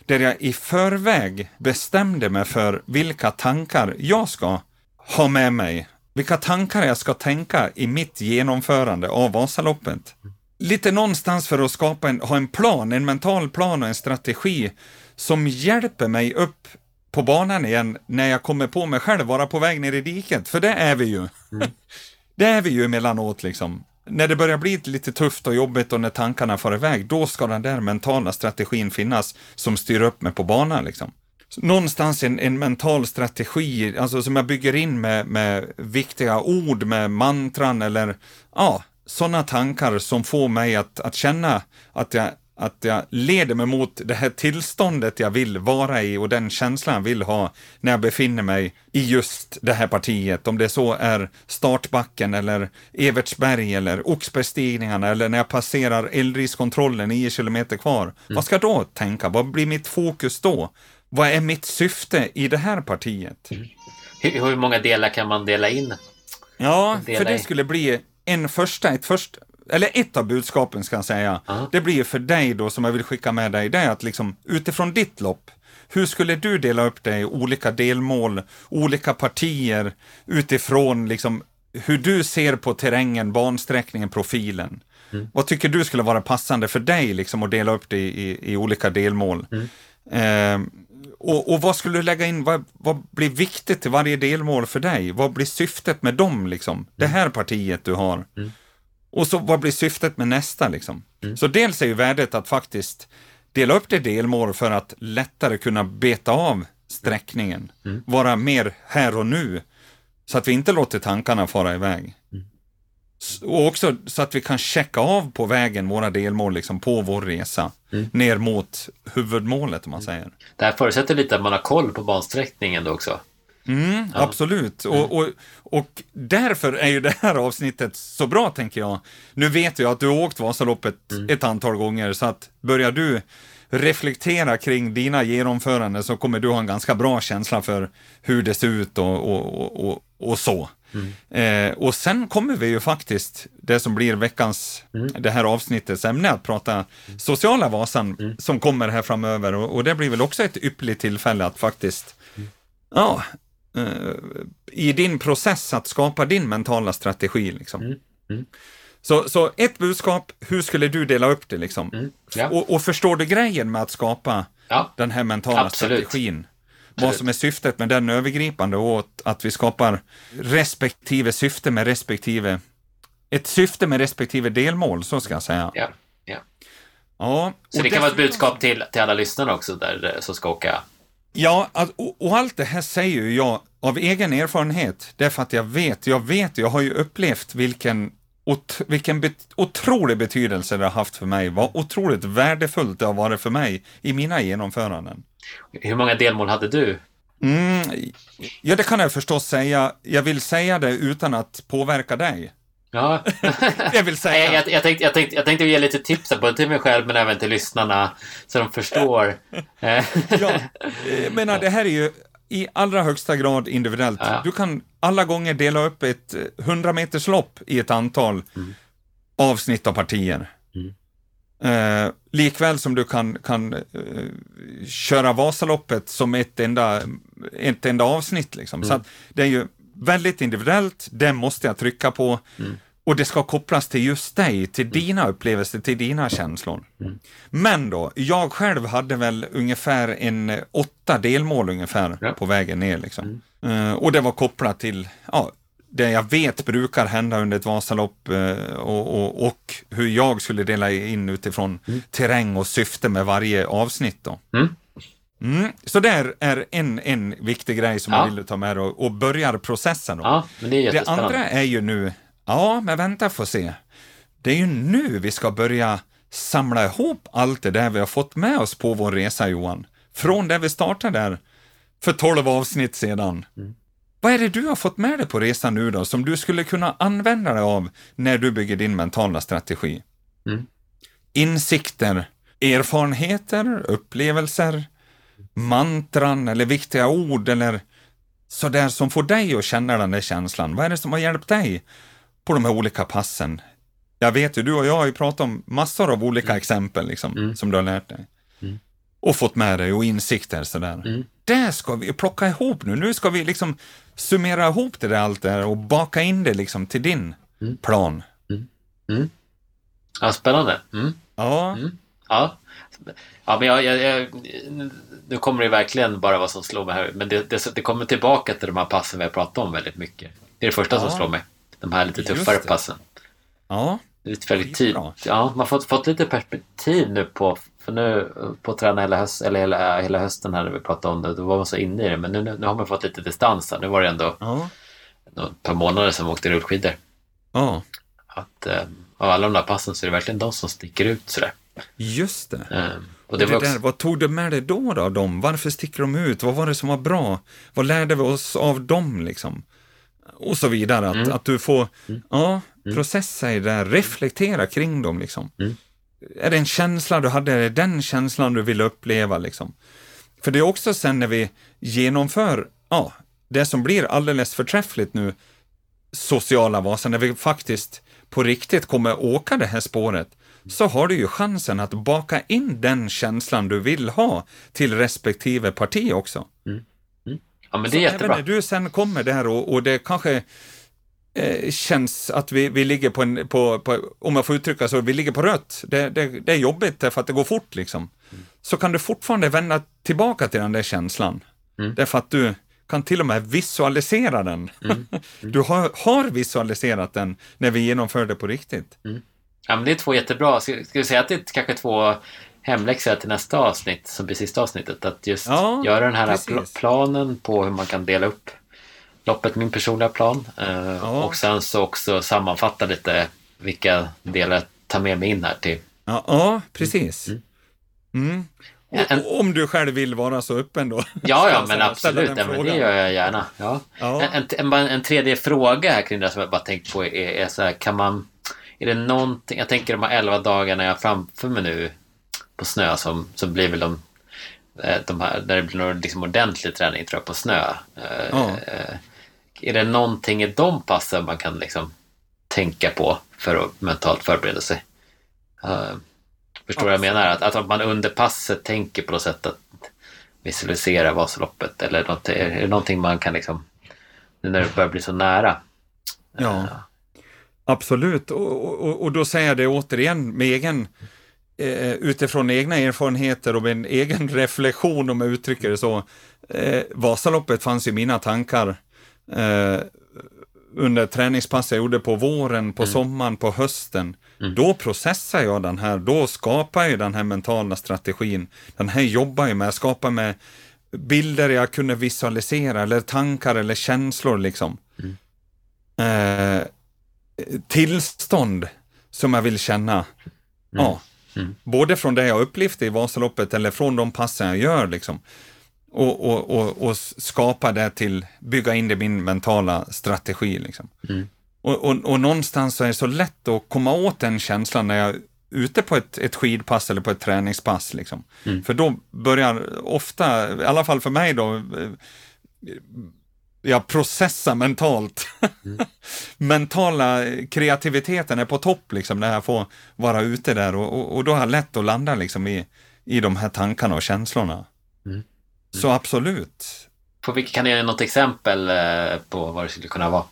Speaker 2: där jag i förväg bestämde mig för vilka tankar jag ska ha med mig, vilka tankar jag ska tänka i mitt genomförande av Vasaloppet. Lite någonstans för att skapa en, ha en plan, en mental plan och en strategi som hjälper mig upp på banan igen när jag kommer på mig själv vara på väg ner i diket, för det är vi ju. Mm. <laughs> det är vi ju emellanåt liksom när det börjar bli lite tufft och jobbigt och när tankarna far iväg, då ska den där mentala strategin finnas som styr upp mig på banan. Liksom. Någonstans en, en mental strategi, alltså som jag bygger in med, med viktiga ord, med mantran eller ja, sådana tankar som får mig att, att känna att jag att jag leder mig mot det här tillståndet jag vill vara i och den känslan jag vill ha när jag befinner mig i just det här partiet. Om det så är startbacken eller Evertsberg eller Oxbergstigningarna eller när jag passerar eldriskontrollen 9 kilometer kvar. Mm. Vad ska jag då tänka? Vad blir mitt fokus då? Vad är mitt syfte i det här partiet? Mm.
Speaker 1: Hur, hur, många delar kan man dela in?
Speaker 2: Ja, dela för det skulle bli en första, ett första eller ett av budskapen ska jag säga, Aha. det blir för dig då som jag vill skicka med dig, det är att liksom utifrån ditt lopp, hur skulle du dela upp det i olika delmål, olika partier utifrån liksom hur du ser på terrängen, bansträckningen, profilen? Mm. Vad tycker du skulle vara passande för dig liksom att dela upp det i, i, olika delmål? Mm. Eh, och, och, vad skulle du lägga in, vad, vad, blir viktigt till varje delmål för dig? Vad blir syftet med dem liksom? Mm. Det här partiet du har. Mm. Och så vad blir syftet med nästa liksom? Mm. Så dels är ju värdet att faktiskt dela upp det delmål för att lättare kunna beta av sträckningen. Mm. Vara mer här och nu. Så att vi inte låter tankarna fara iväg. Mm. Och också så att vi kan checka av på vägen våra delmål liksom på vår resa. Mm. Ner mot huvudmålet om man mm. säger.
Speaker 1: Det här förutsätter lite att man har koll på bansträckningen då också.
Speaker 2: Mm, ja. Absolut. Mm. Och, och, och därför är ju det här avsnittet så bra, tänker jag. Nu vet jag att du har åkt Vasaloppet mm. ett antal gånger, så att börjar du reflektera kring dina genomföranden så kommer du ha en ganska bra känsla för hur det ser ut och, och, och, så. Mm. Eh, och sen kommer vi ju faktiskt, det som blir veckans, mm. det här avsnittets ämne, att prata sociala Vasan mm. som kommer här framöver och, det blir väl också ett ypperligt tillfälle att faktiskt, ja, i din process att skapa din mentala strategi. Liksom. Mm. Mm. Så, så ett budskap, hur skulle du dela upp det liksom? Mm. Ja. Och, och, förstår du grejen med att skapa ja. den här mentala Absolut. strategin? Absolut. Vad som är syftet med den övergripande och att vi skapar respektive syfte med respektive, ett syfte med respektive delmål, så ska jag säga.
Speaker 1: Ja. Ja. ja så det kan vara ett budskap till, till alla lyssnare också där, eh, som ska åka
Speaker 2: Ja, och, och, allt det här säger ju jag av egen erfarenhet, därför att jag vet, jag vet, jag har ju upplevt vilken, ot, vilken bet, otrolig betydelse det har haft för mig, vad otroligt värdefullt det har varit för mig i mina genomföranden.
Speaker 1: Hur många delmål hade du?
Speaker 2: Mm, ja, det kan jag förstås säga. Jag vill säga det utan att påverka dig.
Speaker 1: Ja. <laughs>
Speaker 2: jag vill säga.
Speaker 1: Jag, jag, tänkte, jag, tänkte, jag tänkte ge lite tips både till mig själv men även till lyssnarna så de förstår. <laughs>
Speaker 2: ja, <laughs> jag menar det här är ju i allra högsta grad individuellt. Ja. Du kan alla gånger dela upp ett 100 meters lopp i ett antal mm. avsnitt av partier. Mm. Eh, likväl som du kan, kan eh, köra Vasaloppet som ett enda, ett enda avsnitt. Liksom. Mm. Så det är ju väldigt individuellt, det måste jag trycka på. Mm. Och det ska kopplas till just dig, till mm. dina upplevelser, till dina känslor. Mm. Men då, jag själv hade väl ungefär en åtta delmål ungefär ja. på vägen ner. Liksom. Mm. Uh, och det var kopplat till ja, det jag vet brukar hända under ett Vasalopp eh, och, och, och, hur jag skulle dela in utifrån mm. terräng och syfte med varje avsnitt. Då. Mm. Mm. Så det är en, en viktig grej som ja. jag vill ta med och, och börjar processen. Då.
Speaker 1: Ja, men det, är
Speaker 2: det andra är ju nu, ja, men vänta får se. Det är ju nu vi ska börja samla ihop allt det där vi har fått med oss på vår resa, Johan. Från där vi startade där för tolv avsnitt sedan. Mm. Vad är det du har fått med dig på resan nu då, som du skulle kunna använda dig av när du bygger din mentala strategi? Mm. Insikter, erfarenheter, upplevelser, mantran eller viktiga ord eller sådär som får dig att känna den där känslan. Vad är det som har hjälpt dig på de här olika passen? Jag vet ju, du och jag har ju pratat om massor av olika mm. exempel liksom, mm. som du har lärt dig. Mm. Och fått med dig och insikter sådär. Mm. Det ska vi plocka ihop nu. Nu ska vi liksom summera ihop det där allt där och baka in det liksom till din mm. plan.
Speaker 1: Mm. Ja, spännande.
Speaker 2: Ja.
Speaker 1: Ja. Ja, men jag, jag, jag, nu kommer det verkligen bara vad som slår mig här. Men det, det, det, kommer tillbaka till de här passen vi har pratat om väldigt mycket. Det är det första ja. som slår mig. De här lite tuffare passen.
Speaker 2: Ja.
Speaker 1: Lite väldigt tid. Ja, man har fått, fått lite perspektiv nu på, för nu på träna hela, höst, eller hela, hela hösten här när vi pratade om det, då var man så inne i det. Men nu, nu har man fått lite distans här. Nu var det ändå ja. ett par månader sedan man åkte rullskidor.
Speaker 2: Ja.
Speaker 1: Att eh, av alla de där passen så är det verkligen de som sticker ut sådär.
Speaker 2: Just det. Mm. Och det, det också... där, vad tog du med dig då, då av dem? Varför sticker de ut? Vad var det som var bra? Vad lärde vi oss av dem liksom? Och så vidare. Att, mm. att du får mm. ja, mm. processa i det där, reflektera kring dem liksom. Mm. Är det en känsla du hade? Är det den känslan du vill uppleva liksom? För det är också sen när vi genomför, ja, det som blir alldeles förträffligt nu, sociala Vasan, när vi faktiskt på riktigt kommer åka det här spåret, så har du ju chansen att baka in den känslan du vill ha till respektive parti också.
Speaker 1: Mm. Mm. Ja, men det är så jättebra.
Speaker 2: Även när du sen kommer där och, och det kanske eh, känns att vi, vi ligger på en, på, på, om jag får uttrycka så, vi ligger på rött. Det, det, det är jobbigt därför att det går fort liksom. Mm. Så kan du fortfarande vända tillbaka till den där känslan. Mm. Därför att du kan till och med visualisera den. Mm. <laughs> Du har, har visualiserat den när vi genomför det på riktigt.
Speaker 1: Mm. Ja, men det är två jättebra. Ska, ska vi säga att det är kanske två hemläxor till nästa avsnitt, som blir sista avsnittet. Att just ja, göra den här pl planen på hur man kan dela upp loppet, min personliga plan. Eh, ja. Och sen så också sammanfatta lite vilka delar jag tar med mig in här till.
Speaker 2: Ja, ja precis. Mm. Mm. Och, om du själv vill vara så öppen då? <laughs>
Speaker 1: Ja, ja, men absolut. Ja, men det gör jag gärna. Ja. ja. En, en, en, tredje fråga här kring det som jag bara tänkt på är, är så här, kan man är det någonting, jag tänker de här elva dagarna jag har framför mig nu på snö som, som blir väl de, eh, de här, där det blir någon liksom ordentlig träning tror jag på snö. Oh. Är det någonting i de passen man kan liksom tänka på för att mentalt förbereda sig? Förstår du vad jag menar? Att, att man under passet tänker på något sätt att visualisera Vasaloppet eller något, är det någonting man kan liksom, nu när det börjar bli så nära?
Speaker 2: Ja. Absolut, och, och, och då säger jag det återigen med egen eh, utifrån egna erfarenheter och en egen <laughs> reflektion om jag uttrycker det så. Eh, Vasaloppet fanns i mina tankar eh, under träningspass jag gjorde på våren, på mm. sommaren, på hösten. Mm. Då processar jag den här, då skapar jag den här mentala strategin. Den här jobbar jag med, jag skapar med bilder jag kunde visualisera eller tankar eller känslor liksom. Mm. Eh, tillstånd som jag vill känna. Mm. Ja. Mm. Både från det jag upplevt i Vasaloppet eller från de passen jag gör liksom. Och, och, och, och skapa det till, bygga in det i min mentala strategi liksom. Mm. Och, och, och någonstans så är det så lätt att komma åt den känslan när jag är ute på ett, ett skidpass eller på ett träningspass. Liksom. Mm. För då börjar ofta, i alla fall för mig då, jag processar mentalt. Mm. <laughs> Mentala kreativiteten är på topp liksom när jag får vara ute där och, och, och då har jag lätt att landa liksom i, i de här tankarna och känslorna. Mm. Mm. Så absolut.
Speaker 1: På vilket, kan du ge något exempel eh, på vad det skulle kunna vara?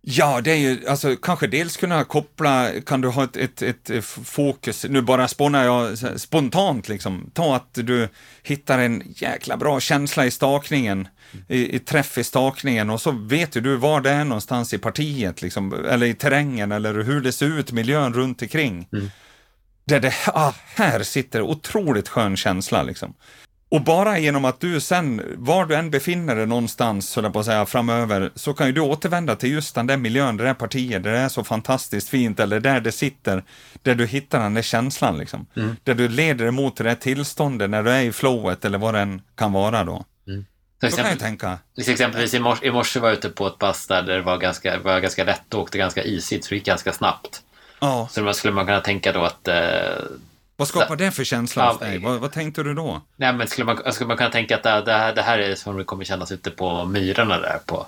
Speaker 2: Ja, det är ju, alltså kanske dels kunna koppla, kan du ha ett, ett, ett fokus, nu bara spånar jag spontant liksom, ta att du hittar en jäkla bra känsla i stakningen, i, i träff i stakningen och så vet ju du var det är någonstans i partiet liksom, eller i terrängen eller hur det ser ut, miljön runt omkring. Mm. Där det, ah, här sitter otroligt skön känsla liksom. Och bara genom att du sen, var du än befinner dig någonstans, så på att säga, framöver, så kan ju du återvända till just den där miljön, det där partiet, där det är så fantastiskt fint, eller där det sitter, där du hittar den där känslan liksom. Mm. Där du leder emot det där tillståndet när du är i flowet, eller vad det än kan vara då. Mm. Så exempel, kan jag tänka.
Speaker 1: Exempelvis i morse, i morse var jag ute på ett pass där det var ganska, var ganska lätt och åkte ganska isigt, så det gick ganska snabbt. Ja. Så då skulle man kunna tänka då att eh,
Speaker 2: vad skapar det för känsla hos dig? Vad, vad, tänkte du då?
Speaker 1: Nej, men skulle, man, skulle man kunna tänka att det, det, här, det här är som det kommer kännas ute på myrarna där på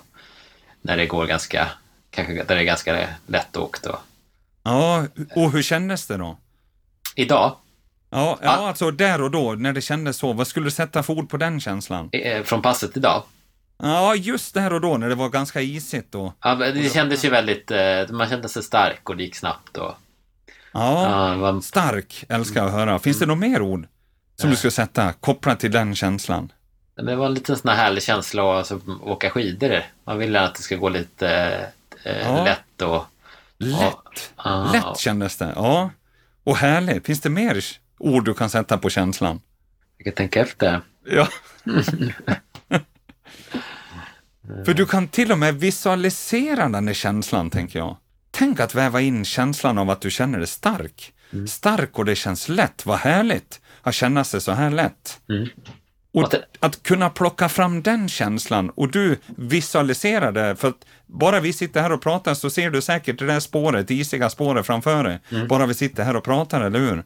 Speaker 1: när det går ganska, kanske där det är ganska lättåkt. Och...
Speaker 2: Ja, och hur kändes det då?
Speaker 1: Idag?
Speaker 2: Ja, ja, ah. alltså där och då, när det kändes så. Vad skulle du sätta för ord på den känslan?
Speaker 1: Eh, från passet idag?
Speaker 2: Ja, just där och då, när det var ganska isigt då.
Speaker 1: Ja, det kändes ju väldigt, eh, man kände sig stark och det gick snabbt. Och...
Speaker 2: Ja, ja stark älskar jag att höra. Finns det några mer ord som du skulle sätta kopplat till den känslan?
Speaker 1: Det var en liten sån här härlig känsla att alltså, åka skidor. Man vill att det ska gå lite eh, ja. lätt och...
Speaker 2: Lätt? Och, lätt kändes det, ja. Och härligt. Finns det mer ord du kan sätta på känslan?
Speaker 1: Jag kan tänka efter.
Speaker 2: Ja. <laughs> För du kan till och med visualisera den där känslan, tänker jag. Tänk att väva in känslan av att du känner dig stark. Mm. Stark och det känns lätt, vad härligt att känna sig så här lätt. Mm. Och att, att kunna plocka fram den känslan och du visualiserar det, för att bara vi sitter här och pratar så ser du säkert det där spåret, isiga spåret framför dig. Mm. Bara vi sitter här och pratar, eller hur?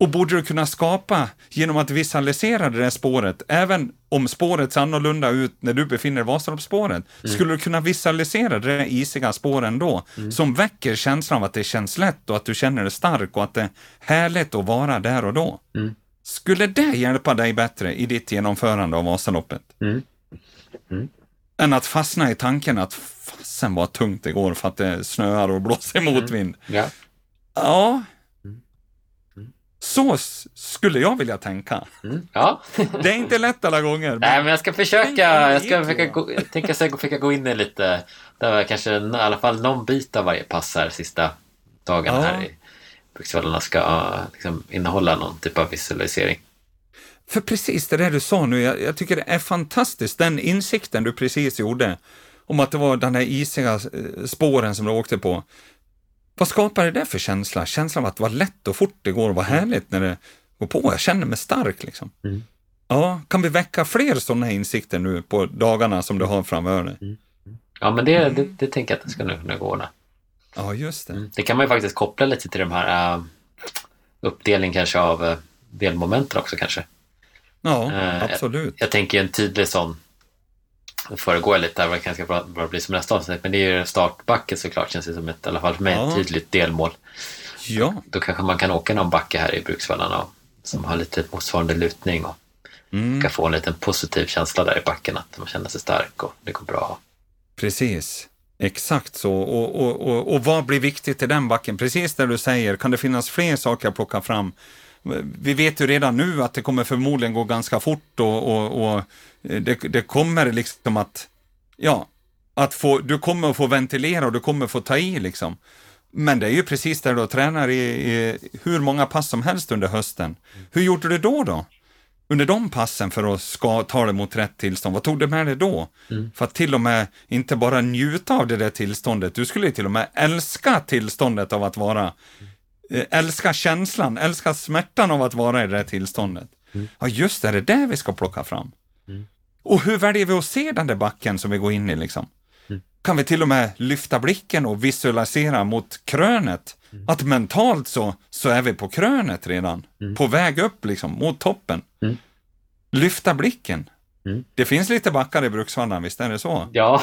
Speaker 2: Mm. Och borde du kunna skapa genom att visualisera det där spåret, även om spåret ser annorlunda ut när du befinner Vasaloppsspåret, mm. skulle du kunna visualisera det där isiga spåren då, mm. som väcker känslan av att det känns lätt och att du känner dig stark och att det är härligt att vara där och då. Mm. Skulle det hjälpa dig bättre i ditt genomförande av Vasaloppet? Mm. Mm. Än att fastna i tanken att fasen vad tungt det går för att det snöar och blåser motvind. Ja. ja, så skulle jag vilja tänka. Mm, ja. det är inte lätt alla gånger.
Speaker 1: Men Nej, men jag ska försöka. Jag ska försöka gå, jag tänker så försöka gå in i lite, det var kanske i alla fall någon bit av varje pass här sista dagarna ja. här i Bruksvallarna ska liksom innehålla någon typ av visualisering.
Speaker 2: För precis det där du sa nu, jag, jag, tycker det är fantastiskt, den insikten du precis gjorde om att det var den där isiga eh, spåren som du åkte på. Vad skapar det där för känsla? Känslan av att vara lätt och fort det går och vad mm. härligt när det går på. Jag känner mig stark liksom. Mm. Ja, kan vi väcka fler sådana insikter nu på dagarna som du har framöver dig? Mm.
Speaker 1: Ja, men det, det, det, tänker jag att det ska nu kunna gå.
Speaker 2: Ja, just det. Mm.
Speaker 1: Det kan man ju faktiskt koppla lite till de här uh, uppdelning kanske av uh, delmomenten också kanske.
Speaker 2: Ja, uh, absolut.
Speaker 1: Jag, jag tänker en tydlig sån föregår jag lite här det bra, bra bli som nästa avsnitt. Men det är ju startbacken såklart känns det som ett, i alla fall för mig, ja. ett tydligt delmål.
Speaker 2: Ja.
Speaker 1: Då kanske man kan åka någon backe här i Bruksvallarna som har lite motsvarande lutning och mm. kan få en liten positiv känsla där i backen att man känner sig stark och det går bra.
Speaker 2: Precis. Exakt så. Och, och, och, och vad blir viktigt i den backen? Precis det du säger, kan det finnas fler saker att plocka fram? Vi vet ju redan nu att det kommer förmodligen gå ganska fort och, och, och det, det kommer liksom att, ja, att få, du kommer att få ventilera och du kommer att få ta i liksom. Men det är ju precis där du tränar i, i hur många pass som helst under hösten. Hur gjorde du då då? Under de passen för att ska, ta dig mot rätt tillstånd, vad tog du med dig då? Mm. För att till och med inte bara njuta av det där tillståndet, du skulle till och med älska tillståndet av att vara. Älska känslan, älska smärtan av att vara i det där tillståndet. Mm. Ja, just det, det är det vi ska plocka fram. Och hur väljer vi att se den där backen som vi går in i liksom? Mm. Kan vi till och med lyfta blicken och visualisera mot krönet? Mm. Att mentalt så, så är vi på krönet redan, mm. på väg upp liksom, mot toppen. Mm. Lyfta blicken. Mm. Det finns lite backar i Bruksvallarna, visst är det så?
Speaker 1: Ja.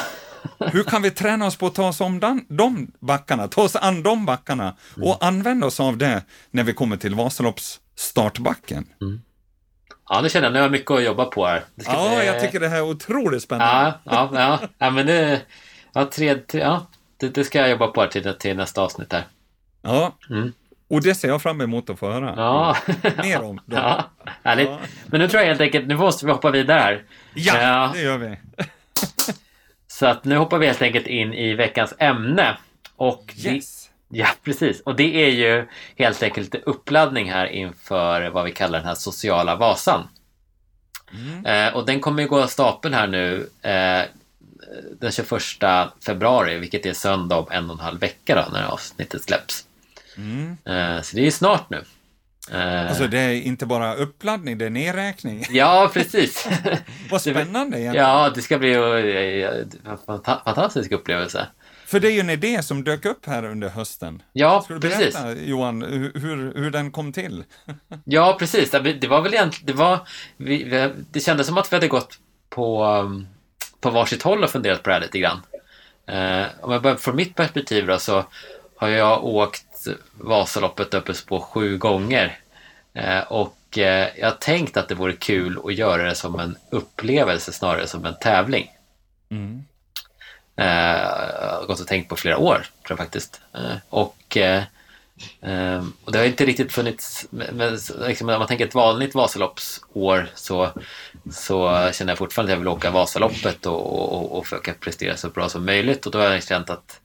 Speaker 2: Hur kan vi träna oss på att ta oss om den, de backarna, ta oss an de backarna och mm. använda oss av det när vi kommer till Vasalopps startbacken?
Speaker 1: Ja, nu känner jag nu har jag mycket att jobba på här.
Speaker 2: ja, jag tycker det här är otroligt spännande.
Speaker 1: Ja, ja, ja. ja men det... Ja, tre, tre, ja. det, det ska jag jobba på till, till nästa avsnitt här.
Speaker 2: Ja,
Speaker 1: Mm.
Speaker 2: och det ser jag fram emot att få höra.
Speaker 1: Ja.
Speaker 2: Mer om. Då. <laughs>
Speaker 1: ja, härligt.
Speaker 2: Ja.
Speaker 1: Men nu tror jag helt enkelt, nu måste vi hoppa vidare här.
Speaker 2: Ja,
Speaker 1: Ja.
Speaker 2: det gör vi. <laughs>
Speaker 1: Så att nu hoppar vi helt enkelt in i veckans ämne. Och det,
Speaker 2: Yes.
Speaker 1: ja, precis. Och det är ju helt enkelt uppladdning här inför vad vi kallar den här sociala Vasan.
Speaker 2: Mm.
Speaker 1: Eh, och den kommer ju gå av stapeln här nu eh, den 21 februari, vilket är söndag om en och en halv vecka då, när avsnittet släpps.
Speaker 2: Mm.
Speaker 1: Eh, så det är ju snart nu. Eh,
Speaker 2: Alltså det är inte bara uppladdning, det är nedräkning.
Speaker 1: Ja, precis. <laughs>
Speaker 2: Vad spännande egentligen.
Speaker 1: ja, det ska bli eh, en fanta- fantastisk upplevelse.
Speaker 2: För det är ju en idé som dök upp här under hösten.
Speaker 1: Ja,
Speaker 2: Ska du
Speaker 1: precis.
Speaker 2: berätta, Johan, hur, hur, den kom till? <laughs>
Speaker 1: Ja, precis. Det var väl egentligen, det var, vi, vi, det kändes som att vi hade gått på, um, på varsitt håll och funderat på det här lite grann. Eh, om jag börjar från mitt perspektiv då, så har jag åkt Vasaloppet uppe på sju gånger. Eh, och eh, jag har tänkt att det vore kul att göra det som en upplevelse snarare som en tävling.
Speaker 2: Mm.
Speaker 1: Eh, jag har gått och tänkt på flera år, tror jag faktiskt. Och, och det har inte riktigt funnits, men, men, liksom, om man tänker ett vanligt Vasaloppsår så, så känner jag fortfarande att jag vill åka Vasaloppet och, och, och försöka prestera så bra som möjligt. Och då har jag känt att,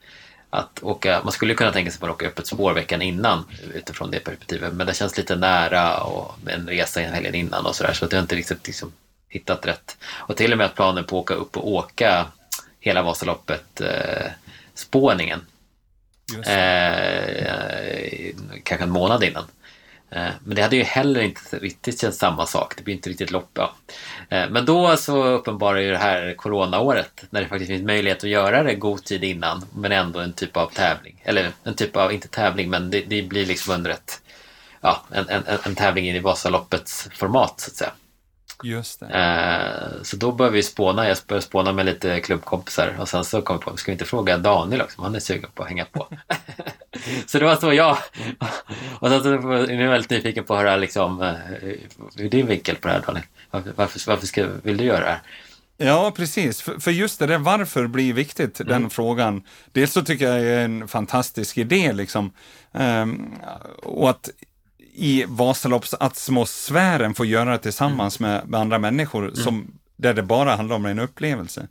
Speaker 1: att åka, man skulle kunna tänka sig att man åker öppet spår veckan innan utifrån det perspektivet. Men det känns lite nära och en resa helgen innan och sådär. Så att jag inte riktigt liksom, hittat rätt. Och till och med att planen på att åka upp och åka hela Vasaloppet eh,
Speaker 2: det.
Speaker 1: Eh, kanske en månad innan. Eh, men det hade ju heller inte riktigt känts samma sak. Det blir inte riktigt lopp. Ja. Eh, men då så uppenbarar ju det här coronaåret när det faktiskt finns möjlighet att göra det god tid innan men ändå en typ av tävling. Eller en typ av, inte tävling, men det, det blir liksom under ett Ja, en, en, en tävling in i Vasaloppets format så att säga.
Speaker 2: Just det.
Speaker 1: Eh, så då började vi spåna. Jag började spåna med lite klubbkompisar och sen så kom vi på, ska vi inte fråga Daniel också? Han är sugen på att hänga på. <laughs> så det var så jag. och sen så är jag väldigt nyfiken på att höra liksom, eh, hur är din vinkel på det här Daniel? Varför, varför, varför ska, vill du göra det här?
Speaker 2: Ja, precis. För, för just det där varför blir viktigt,
Speaker 1: Mm.
Speaker 2: den frågan. Dels så tycker jag är en fantastisk idé liksom. Ehm, och att i Vasaloppsatmosfären få göra det tillsammans med, med andra människor som, där det bara handlar om en upplevelse.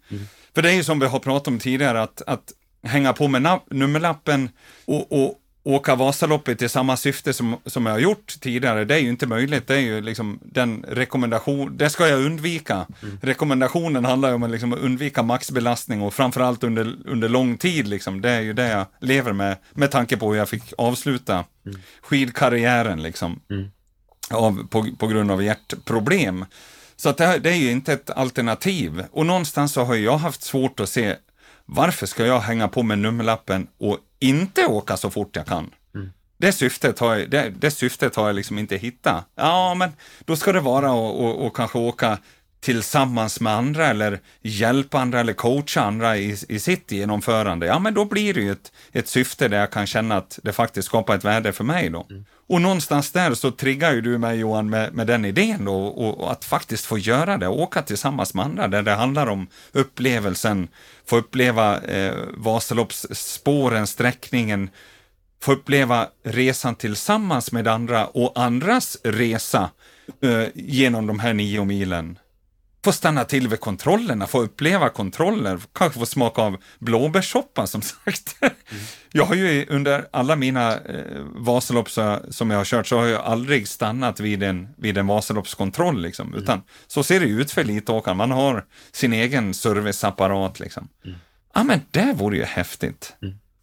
Speaker 2: För det är ju som vi har pratat om tidigare, att, att hänga på med nummerlappen och, och åka Vasaloppet i samma syfte som, som jag har gjort tidigare, det är ju inte möjligt. Det är ju liksom den rekommendation, det ska jag undvika. Rekommendationen handlar ju om att liksom undvika maxbelastning och framförallt under, under lång tid. Liksom. Det är ju det jag lever med, med tanke på hur jag fick avsluta skidkarriären liksom. Av, på, på grund av hjärtproblem. Så att det, här, det är ju inte ett alternativ. Och någonstans så har jag haft svårt att se varför ska jag hänga på med nummerlappen och inte åka så fort jag kan? Det syftet har jag, det, det syftet har jag liksom inte hittat. Ja, men då ska det vara att och, och kanske åka tillsammans med andra eller hjälpa andra eller coacha andra i, i sitt genomförande. Ja, men då blir det ju ett, ett syfte där jag kan känna att det faktiskt skapar ett värde för mig då. Och någonstans där så triggar ju du mig Johan med, med den idén då och, och att faktiskt få göra det, åka tillsammans med andra där det handlar om upplevelsen, få uppleva eh, Vasaloppsspåren, sträckningen, få uppleva resan tillsammans med andra och andras resa eh, genom de här nio milen. Få stanna till vid kontrollerna, få uppleva kontroller, kanske få smaka av blåbärssoppa som <laughs> sagt. Jag har ju under alla mina eh, Vasalopp så, som jag har kört så har jag aldrig stannat vid en, vid en Vasaloppskontroll liksom, utan så ser det ut för elitåkaren. Man har sin egen serviceapparat liksom. Ja, men det vore ju häftigt.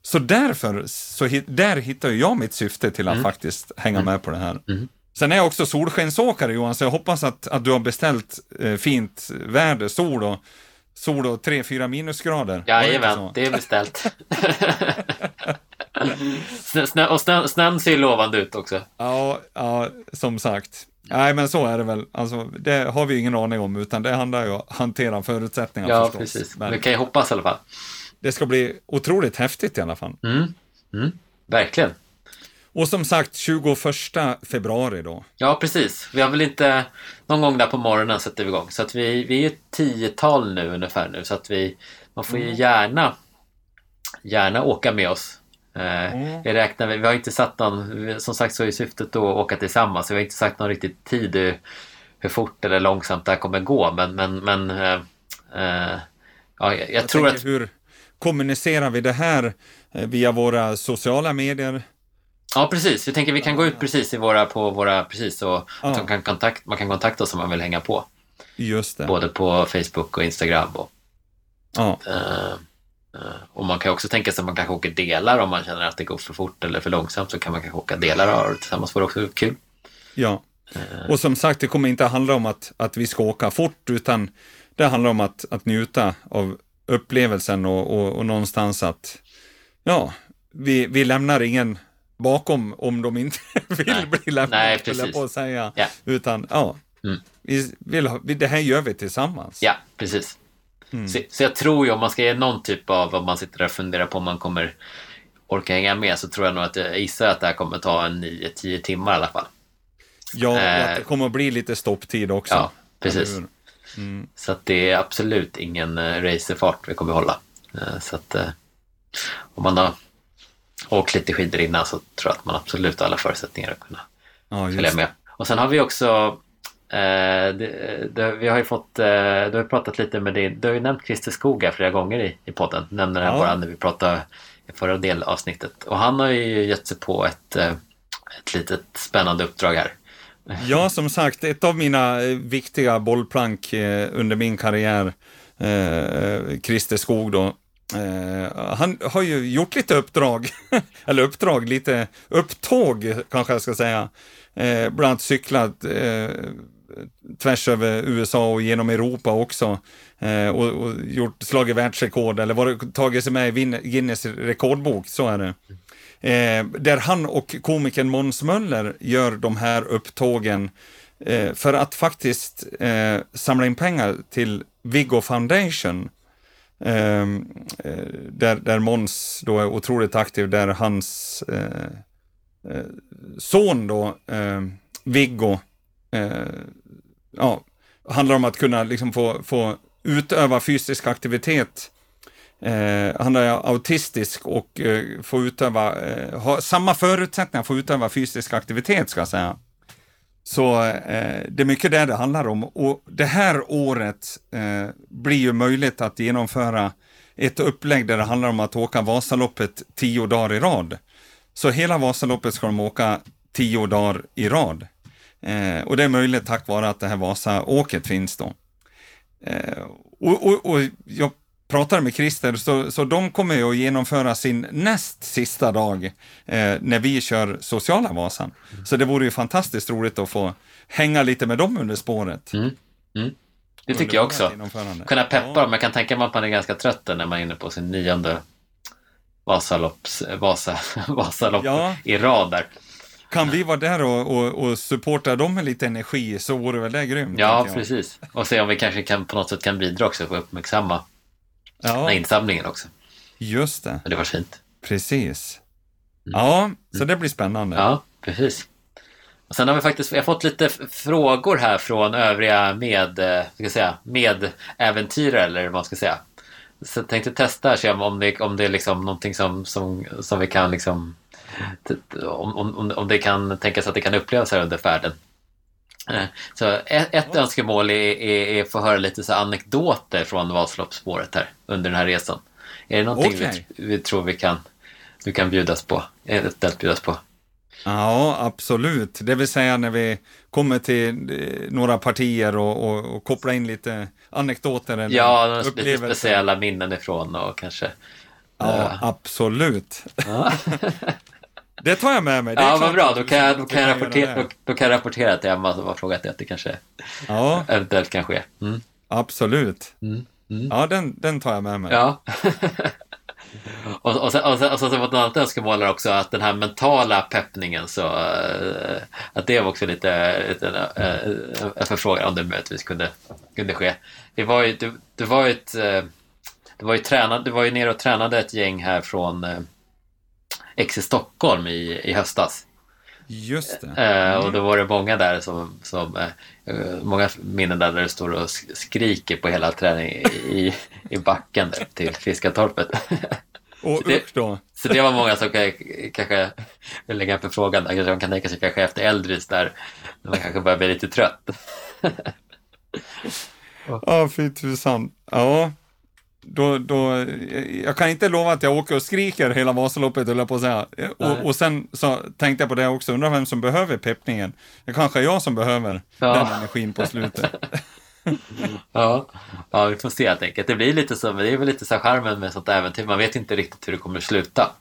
Speaker 2: Så därför, så där hittar jag mitt syfte till att faktiskt hänga med på det här. Sen är jag också solskensåkare Johan, så jag hoppas att, att du har beställt eh, fint väder, sol och, sol och 3-4 minusgrader.
Speaker 1: Jajamän, det är beställt. snö, snö, och snö, snön ser ju lovande ut också.
Speaker 2: Ja, ja, som sagt. Nej, men så är det väl. Alltså, det har vi ingen aning om, utan det handlar ju om att hantera förutsättningar
Speaker 1: Ja,
Speaker 2: förstås.
Speaker 1: precis.
Speaker 2: Men
Speaker 1: Vi kan ju hoppas i alla fall.
Speaker 2: det ska bli otroligt häftigt i alla fall.
Speaker 1: Mm. Mm. Verkligen.
Speaker 2: Och som sagt, 21 februari då.
Speaker 1: Ja, precis. Vi har väl inte... Någon gång där på morgonen sätter vi igång. Så att vi, vi är ett tiotal nu ungefär nu. Så att vi... Man får ju gärna gärna åka med oss. Eh,
Speaker 2: Mm.
Speaker 1: Jag räknar, vi har inte satt någon, vi- som sagt så är syftet då att åka tillsammans. Så vi har inte sagt någon riktig tid hur, hur fort eller långsamt det här kommer gå. Men, men, men eh, eh, ja, jag, jag tror att
Speaker 2: Hur kommunicerar vi det här eh, via våra sociala medier?
Speaker 1: Ja, precis. Vi tänker vi kan gå ut precis i våra, på våra, precis och
Speaker 2: Ja.
Speaker 1: att kan kontakt, man kan kontakta oss om man vill hänga på.
Speaker 2: Just det.
Speaker 1: Både på Facebook och Instagram. Och,
Speaker 2: Ja,
Speaker 1: eh, och man kan också tänka sig att man kanske åker delar om man känner att det går för fort eller för långsamt så kan man kanske åka delar av det tillsammans. Vore också kul.
Speaker 2: ja.
Speaker 1: Eh.
Speaker 2: Och som sagt, det kommer inte handla om att, att vi ska åka fort, utan det handlar om att, att njuta av upplevelsen och, och, och någonstans att, ja, vi, vi lämnar ingen bakom om de inte <laughs> vill
Speaker 1: Nej.
Speaker 2: bli lämnade, höll jag på att säga.
Speaker 1: Ja.
Speaker 2: Utan, ja,
Speaker 1: Mm.
Speaker 2: vi vill ha, det här gör vi tillsammans.
Speaker 1: Ja, precis.
Speaker 2: Mm.
Speaker 1: Så, så jag tror ju om man ska ge någon typ av, om man sitter där och funderar på om man kommer orka hänga med så tror jag nog att jag gissar att det här kommer ta en 9-10 timmar i alla fall.
Speaker 2: Ja, och
Speaker 1: Eh.
Speaker 2: att det kommer att bli lite stopptid också.
Speaker 1: Ja, precis.
Speaker 2: Mm.
Speaker 1: Så att det är absolut ingen eh, racerfart vi kommer hålla. Eh, Så att eh, om man har åkt lite skidor innan så tror jag att man absolut har alla förutsättningar att kunna
Speaker 2: Ja,
Speaker 1: följa med. Och sen har vi också eh, det, det, vi har ju fått, eh, du har pratat lite med din, du har ju nämnt Christer Skog här flera gånger i, i podden. Nämner han
Speaker 2: Ja.
Speaker 1: bara när vi pratade i förra delavsnittet. Och han har ju gett sig på ett, eh, ett litet spännande uppdrag här.
Speaker 2: Ja, som sagt, ett av mina eh, viktiga bollplank eh, under min karriär, eh, Christer Skog då, eh, han har ju gjort lite uppdrag, <laughs> eller uppdrag, lite upptåg kanske jag ska säga. Eh, bland annat cyklat eh, tvärs över USA och genom Europa också. Eh, och, och gjort, slagit världsrekord eller varit, tagit sig med i Guinness rekordbok, så är det. Eh, där han och komikern Måns Möller gör de här upptågen eh, för att faktiskt eh, samla in pengar till Viggo Foundation. Ehm, eh, där, där Måns då är otroligt aktiv, där hans eh, eh, son då, eh, Viggo, eh, ja, handlar om att kunna liksom få, få utöva fysisk aktivitet Eh, han är autistisk och eh, får utöva, eh, har samma förutsättningar för att utöva fysisk aktivitet ska jag säga. Så eh, det är mycket det det handlar om. Och det här året eh, blir ju möjligt att genomföra ett upplägg där det handlar om att åka Vasaloppet tio dagar i rad. Så hela Vasaloppet ska de åka tio dagar i rad. Eh, och det är möjligt tack vare att det här Vasaåket finns då. Eh, och, och, och jag pratade med Christer, så, så de kommer ju att genomföra sin näst sista dag eh, när vi kör sociala Vasan. Så det vore ju fantastiskt roligt att få hänga lite med dem under spåret.
Speaker 1: Mm. Mm. Det tycker jag också. Kunna peppa
Speaker 2: Ja.
Speaker 1: dem. Jag kan tänka mig att man är ganska trött när man är inne på sin nionde Vasalopps, Vasa, <laughs> Vasalopp
Speaker 2: Ja.
Speaker 1: i rad där.
Speaker 2: Kan vi vara där och, och, och supporta dem med lite energi så vore väl det grymt.
Speaker 1: Ja, precis. Och se om vi kanske kan på något sätt kan bidra också för att uppmärksamma
Speaker 2: Ja,
Speaker 1: insamlingen också.
Speaker 2: just det.
Speaker 1: Det var fint.
Speaker 2: Precis. Ja, så det blir spännande.
Speaker 1: Mm. Ja, precis. Och sen har vi faktiskt, vi har fått lite frågor här från övriga med, eh, ska säga, medäventyrare eller vad man ska säga. Så jag tänkte testa se om- det, om det är liksom någonting som, som, som vi kan liksom, om, om, om det kan tänkas att det kan upplevas här under färden. Eh, Så ett, ett önskemål är, är, är att få höra lite så anekdoter från Vasaloppsspåret här under den här resan. Är det någonting
Speaker 2: Okej.
Speaker 1: vi, vi tror vi kan, du kan bjudas på? Eventuellt bjudas på?
Speaker 2: Ja, absolut. Det vill säga när vi kommer till eh, några partier och, och, och kopplar in lite anekdoter eller
Speaker 1: Ja, lite speciella minnen ifrån och kanske...
Speaker 2: Ja, absolut.
Speaker 1: Ja, <laughs> <laughs>
Speaker 2: Det tar jag med mig. Det
Speaker 1: ja vad bra. Då kan, jag, då, kan jag rapportera,
Speaker 2: det.
Speaker 1: då, då kan jag rapportera till Emma som har frågat det att det kanske
Speaker 2: Ja,
Speaker 1: eventuellt kan ske. Mm.
Speaker 2: absolut.
Speaker 1: Mm. Mm.
Speaker 2: Ja, den, den tar jag med mig.
Speaker 1: Ja. <laughs> och, och, sen, och, sen, och sen så var det ett annat önskemål också att den här mentala peppningen så eh, att det var också lite, lite eh, en förfrågan om det möjligtvis kunde, kunde ske. Det var ju, du, du var ju ett eh, du var ju, tränad, du var ju nere och tränade ett gäng här från eh, X i Stockholm i, i höstas.
Speaker 2: Just det.
Speaker 1: Eh, och då var det många där som, som eh, många minnen där, där du står och sk- skriker på hela träningen i, i backen där till Fiskartorpet. <laughs>
Speaker 2: Och
Speaker 1: Så det-
Speaker 2: usch då.
Speaker 1: Så det var många som kanske vill lägga en förfrågan där. Kanske man kan tänka sig kanske efter Eldris där när man kanske börjar bli lite trött. <laughs>
Speaker 2: Ja, fy tusan. Ja, då, då, jag kan inte lova att jag åker och skriker hela Vasaloppet, höll jag på att säga.
Speaker 1: Nej.
Speaker 2: Och, och sen så tänkte jag på det också, undrar vem som behöver peppningen. Det kanske är jag som behöver
Speaker 1: Ja.
Speaker 2: den energin på slutet. <laughs>
Speaker 1: Ja. ja, vi får se helt enkelt. Det blir lite så, men det är väl lite så charmen med sånt äventyr. Man vet inte riktigt hur det kommer sluta.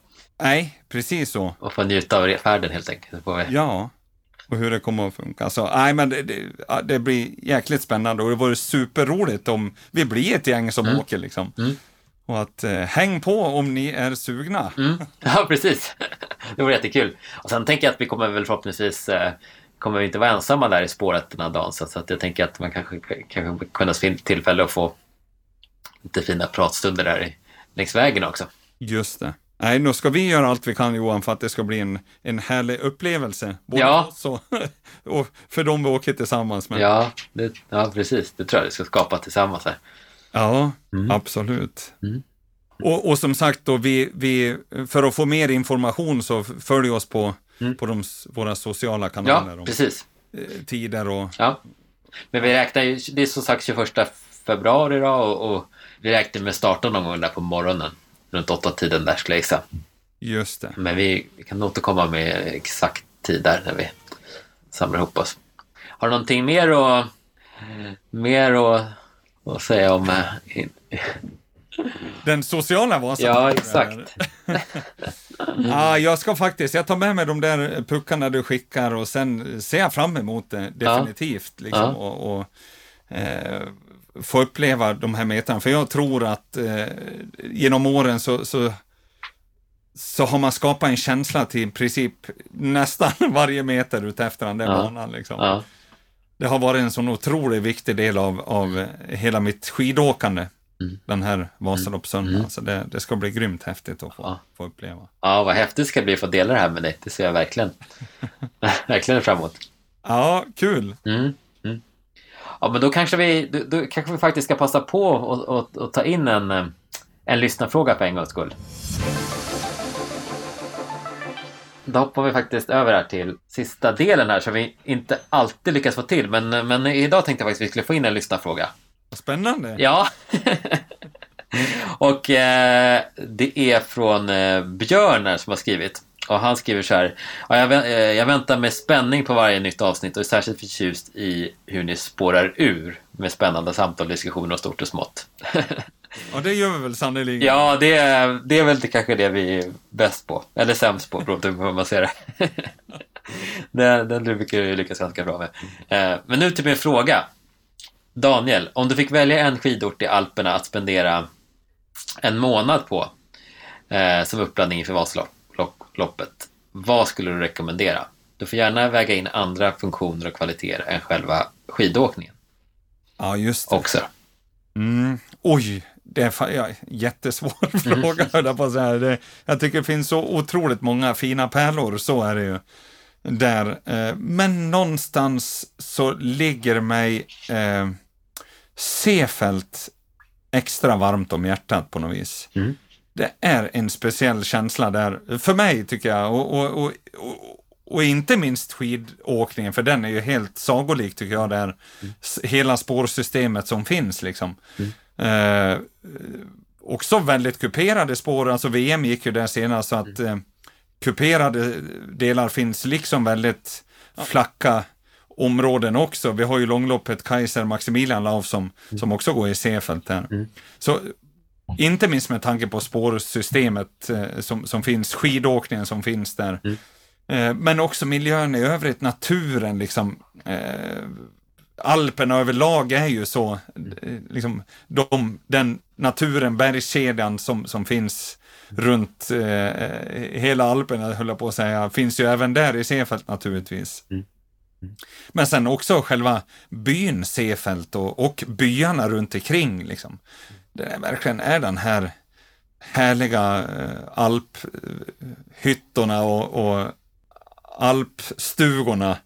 Speaker 2: Nej, precis så.
Speaker 1: Och få njuta av färden helt enkelt.
Speaker 2: Ja, och hur det kommer att funka. Så, nej, men det, det, det blir jäkligt spännande och det vore superroligt om vi blir ett gäng som
Speaker 1: Mm.
Speaker 2: åker liksom.
Speaker 1: Mm.
Speaker 2: Och att eh, häng på om ni är sugna.
Speaker 1: Mm. <laughs> Ja, precis. <laughs> Det vore jättekul. Och sen tänker jag att vi kommer väl förhoppningsvis eh, kommer vi inte vara ensamma där i spåret den här dagen. Så, så att jag tänker att man kanske kanske kunna finna tillfälle att få lite fina pratstunder där i, längs vägen också.
Speaker 2: Just det. Nej, nu ska vi göra allt vi kan Johan för att det ska bli en, en härlig upplevelse. Både
Speaker 1: Ja.
Speaker 2: oss och, <laughs> och för de vi åker tillsammans med.
Speaker 1: Ja, det, ja, precis. Det tror jag vi ska skapa tillsammans här.
Speaker 2: Ja,
Speaker 1: Mm.
Speaker 2: absolut.
Speaker 1: Mm.
Speaker 2: Och, och som sagt då, vi, vi, för att få mer information så följ oss på,
Speaker 1: Mm.
Speaker 2: på de, våra sociala kanaler
Speaker 1: Ja, precis.
Speaker 2: eh, tider och
Speaker 1: Ja. Men vi räknar ju, det är som sagt 21 februari då och, och vi räknar med starten någon gång där på morgonen. Runt åtta tiden där skulle jag gissa.
Speaker 2: just det.
Speaker 1: Men vi, vi kan återkomma med exakt tid där när vi samlar ihop oss. Har du någonting mer att, mer att, att säga om? eh, <laughs>
Speaker 2: Den sociala Vasan.
Speaker 1: Ja, exakt. <laughs>
Speaker 2: Ja, jag ska faktiskt, jag tar med mig de där puckarna du skickar och sen ser jag fram emot det definitivt. Liksom,
Speaker 1: Ja.
Speaker 2: och, och eh, få uppleva de här metrarna. För jag tror att eh, genom åren så, så, så har man skapat en känsla till i princip nästan <laughs> varje meter utefter den där
Speaker 1: Ja.
Speaker 2: banan. Liksom.
Speaker 1: Ja,
Speaker 2: Det har varit en sån otroligt viktig del av, av hela mitt skidåkande.
Speaker 1: Mm.
Speaker 2: Den här Vasaloppssöndagen.
Speaker 1: Mm.
Speaker 2: Så det, det ska bli grymt häftigt att få,
Speaker 1: Ja.
Speaker 2: få uppleva.
Speaker 1: ja, vad häftigt det ska bli att få dela det här med dig. Det ser jag verkligen, <laughs> <laughs> verkligen fram emot.
Speaker 2: Ja, kul.
Speaker 1: Mm. Ja, men då kanske vi, då, då kanske vi faktiskt ska passa på och, och, och ta in en, eh, en lyssnarfråga för en gångs skull. Då hoppar vi faktiskt över här till sista delen här som vi inte alltid lyckas få till. Men, men idag tänkte jag faktiskt att vi skulle få in en lyssnarfråga.
Speaker 2: Vad spännande.
Speaker 1: Ja. <laughs> och eh, det är från eh, Björn här som har skrivit. Och han skriver så här. Jag, eh, jag väntar med spänning på varje nytt avsnitt och är särskilt förtjust i hur ni spårar ur med spännande samtal, diskussioner och stort och smått. <laughs>
Speaker 2: Ja, det gör vi väl sannerligen.
Speaker 1: ja, det är, det är väl det kanske det vi är bäst på. Eller sämst på, beroende på hur man ser det. <laughs> den, den brukar vi lyckas ganska bra med. Eh, men nu till min fråga. Daniel, om du fick välja en skidort i Alperna att spendera en månad på eh, som uppladdning inför Vasaloppet, vad skulle du rekommendera? Du får gärna väga in andra funktioner och kvaliteter än själva skidåkningen
Speaker 2: Ja, just det.
Speaker 1: också.
Speaker 2: Mm. Oj, det är ja, jättesvår <laughs> fråga, jag på att säga. Det, jag tycker det finns så otroligt många fina pärlor, så är det ju. Där. Eh, men någonstans så ligger mig eh, Seefeld extra varmt om hjärtat på något vis.
Speaker 1: Mm.
Speaker 2: Det är en speciell känsla där, för mig tycker jag, och, och, och, och, inte minst skidåkningen, för den är ju helt sagolik tycker jag, där s- hela spårsystemet som finns liksom. Eh, också väldigt kuperade spår, alltså VM gick ju där senast så att eh, kuperade delar finns liksom väldigt flacka områden också. Vi har ju långloppet Kaiser Maximilian Lauf som, som också går i Seefeld där. Så inte minst med tanke på spårsystemet eh, som, som finns, skidåkningen som finns där. Eh, men också miljön i övrigt, naturen liksom. Eh, Alperna överlag är ju så, liksom, de, den naturen, bergskedjan som, som finns runt eh, hela Alperna, höll jag på att säga, finns ju även där i Seefeld naturligtvis. Men sen också själva byn Seefeld och, och byarna runt omkring liksom. Det är verkligen är den här härliga eh, alphyttorna och, och alpstugorna.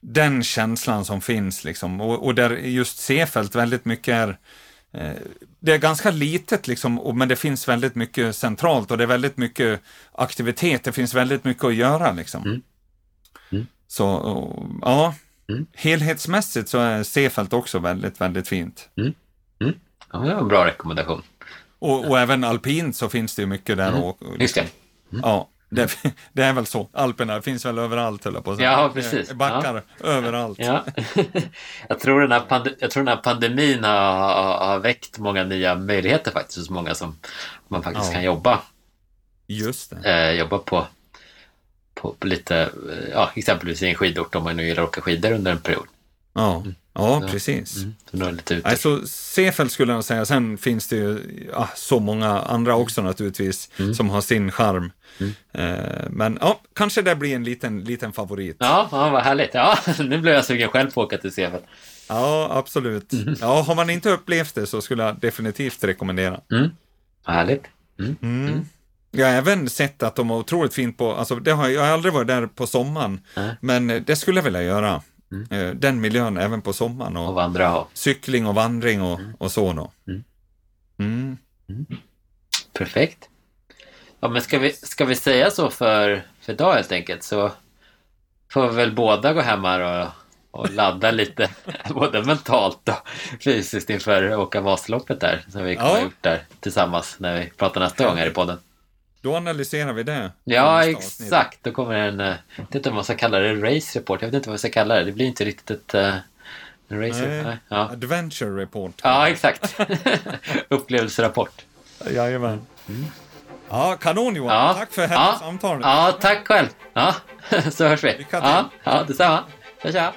Speaker 2: Den känslan som finns liksom. Och, och där just Seefeld väldigt mycket är eh, det är ganska litet liksom, och- men det finns väldigt mycket centralt och det är väldigt mycket aktivitet. Det finns väldigt mycket att göra liksom.
Speaker 1: Mm. Mm.
Speaker 2: Så, och, ja.
Speaker 1: Mm.
Speaker 2: Helhetsmässigt så är Seefeld också väldigt, väldigt fint.
Speaker 1: Ja, det var en bra rekommendation.
Speaker 2: Och, och även alpint så finns det ju mycket där.
Speaker 1: Mm.
Speaker 2: Och, och
Speaker 1: Just det.
Speaker 2: Ja, det, det är väl så. Alperna finns väl överallt, höll jag på att säga.
Speaker 1: Ja, precis.
Speaker 2: Eh, Backar överallt.
Speaker 1: Ja. <laughs> jag, tror den här pande- jag tror den här pandemin har, har, har väckt många nya möjligheter faktiskt hos många som man faktiskt
Speaker 2: Ja.
Speaker 1: kan jobba,
Speaker 2: Just det.
Speaker 1: eh, jobba på, på, på lite, eh, ja, exempelvis i en skidort om man nu gillar att åka skidor under en period.
Speaker 2: Ja, ja
Speaker 1: Ja.
Speaker 2: precis.
Speaker 1: Mm. Så.
Speaker 2: Alltså, Seefeld skulle jag säga. Sen finns det ju ja, så många andra också naturligtvis
Speaker 1: Mm.
Speaker 2: som har sin charm.
Speaker 1: Mm.
Speaker 2: Eh, men ja, kanske det blir en liten, liten favorit.
Speaker 1: Ja, ja, vad härligt. Ja, <laughs> nu blev jag sugen själv på att åka till Seefeld.
Speaker 2: Ja, absolut.
Speaker 1: Mm.
Speaker 2: Ja, har man inte upplevt det så skulle jag definitivt rekommendera.
Speaker 1: Mm. Härligt.
Speaker 2: Mm. Jag har även sett att de har otroligt fint på, alltså det har, jag har aldrig varit där på sommaren,
Speaker 1: Nej.
Speaker 2: men det skulle jag vilja göra.
Speaker 1: Mm.
Speaker 2: Eh, Den miljön även på sommaren
Speaker 1: Och
Speaker 2: och
Speaker 1: vandra och
Speaker 2: cykling och vandring och, och så då.
Speaker 1: Mm.
Speaker 2: Mm.
Speaker 1: Perfekt. Ja, men ska vi, ska vi säga så för, för idag helt enkelt så får vi väl båda gå hem här och, och ladda lite <laughs> både mentalt och fysiskt inför att åka Vasaloppet där som vi kommer
Speaker 2: Ja.
Speaker 1: gjort där tillsammans när vi pratar nästa gång här i podden.
Speaker 2: Då analyserar vi det.
Speaker 1: Ja, exakt. Då kommer en, eh, jag vet inte om man ska kalla det race report. Jag vet inte vad jag ska kalla det. Det blir inte riktigt ett en race
Speaker 2: Nej.
Speaker 1: report. Ja.
Speaker 2: Adventure report.
Speaker 1: ja, exakt. <laughs> Upplevelserapport.
Speaker 2: Jajamän. Ja, kanon Johan.
Speaker 1: Ja.
Speaker 2: Tack för här
Speaker 1: Ja.
Speaker 2: samtalet.
Speaker 1: Ja, tack själv. Ja, <laughs> så hörs vi.
Speaker 2: Lycka till.
Speaker 1: Ja, ja detsamma. Tja, tja.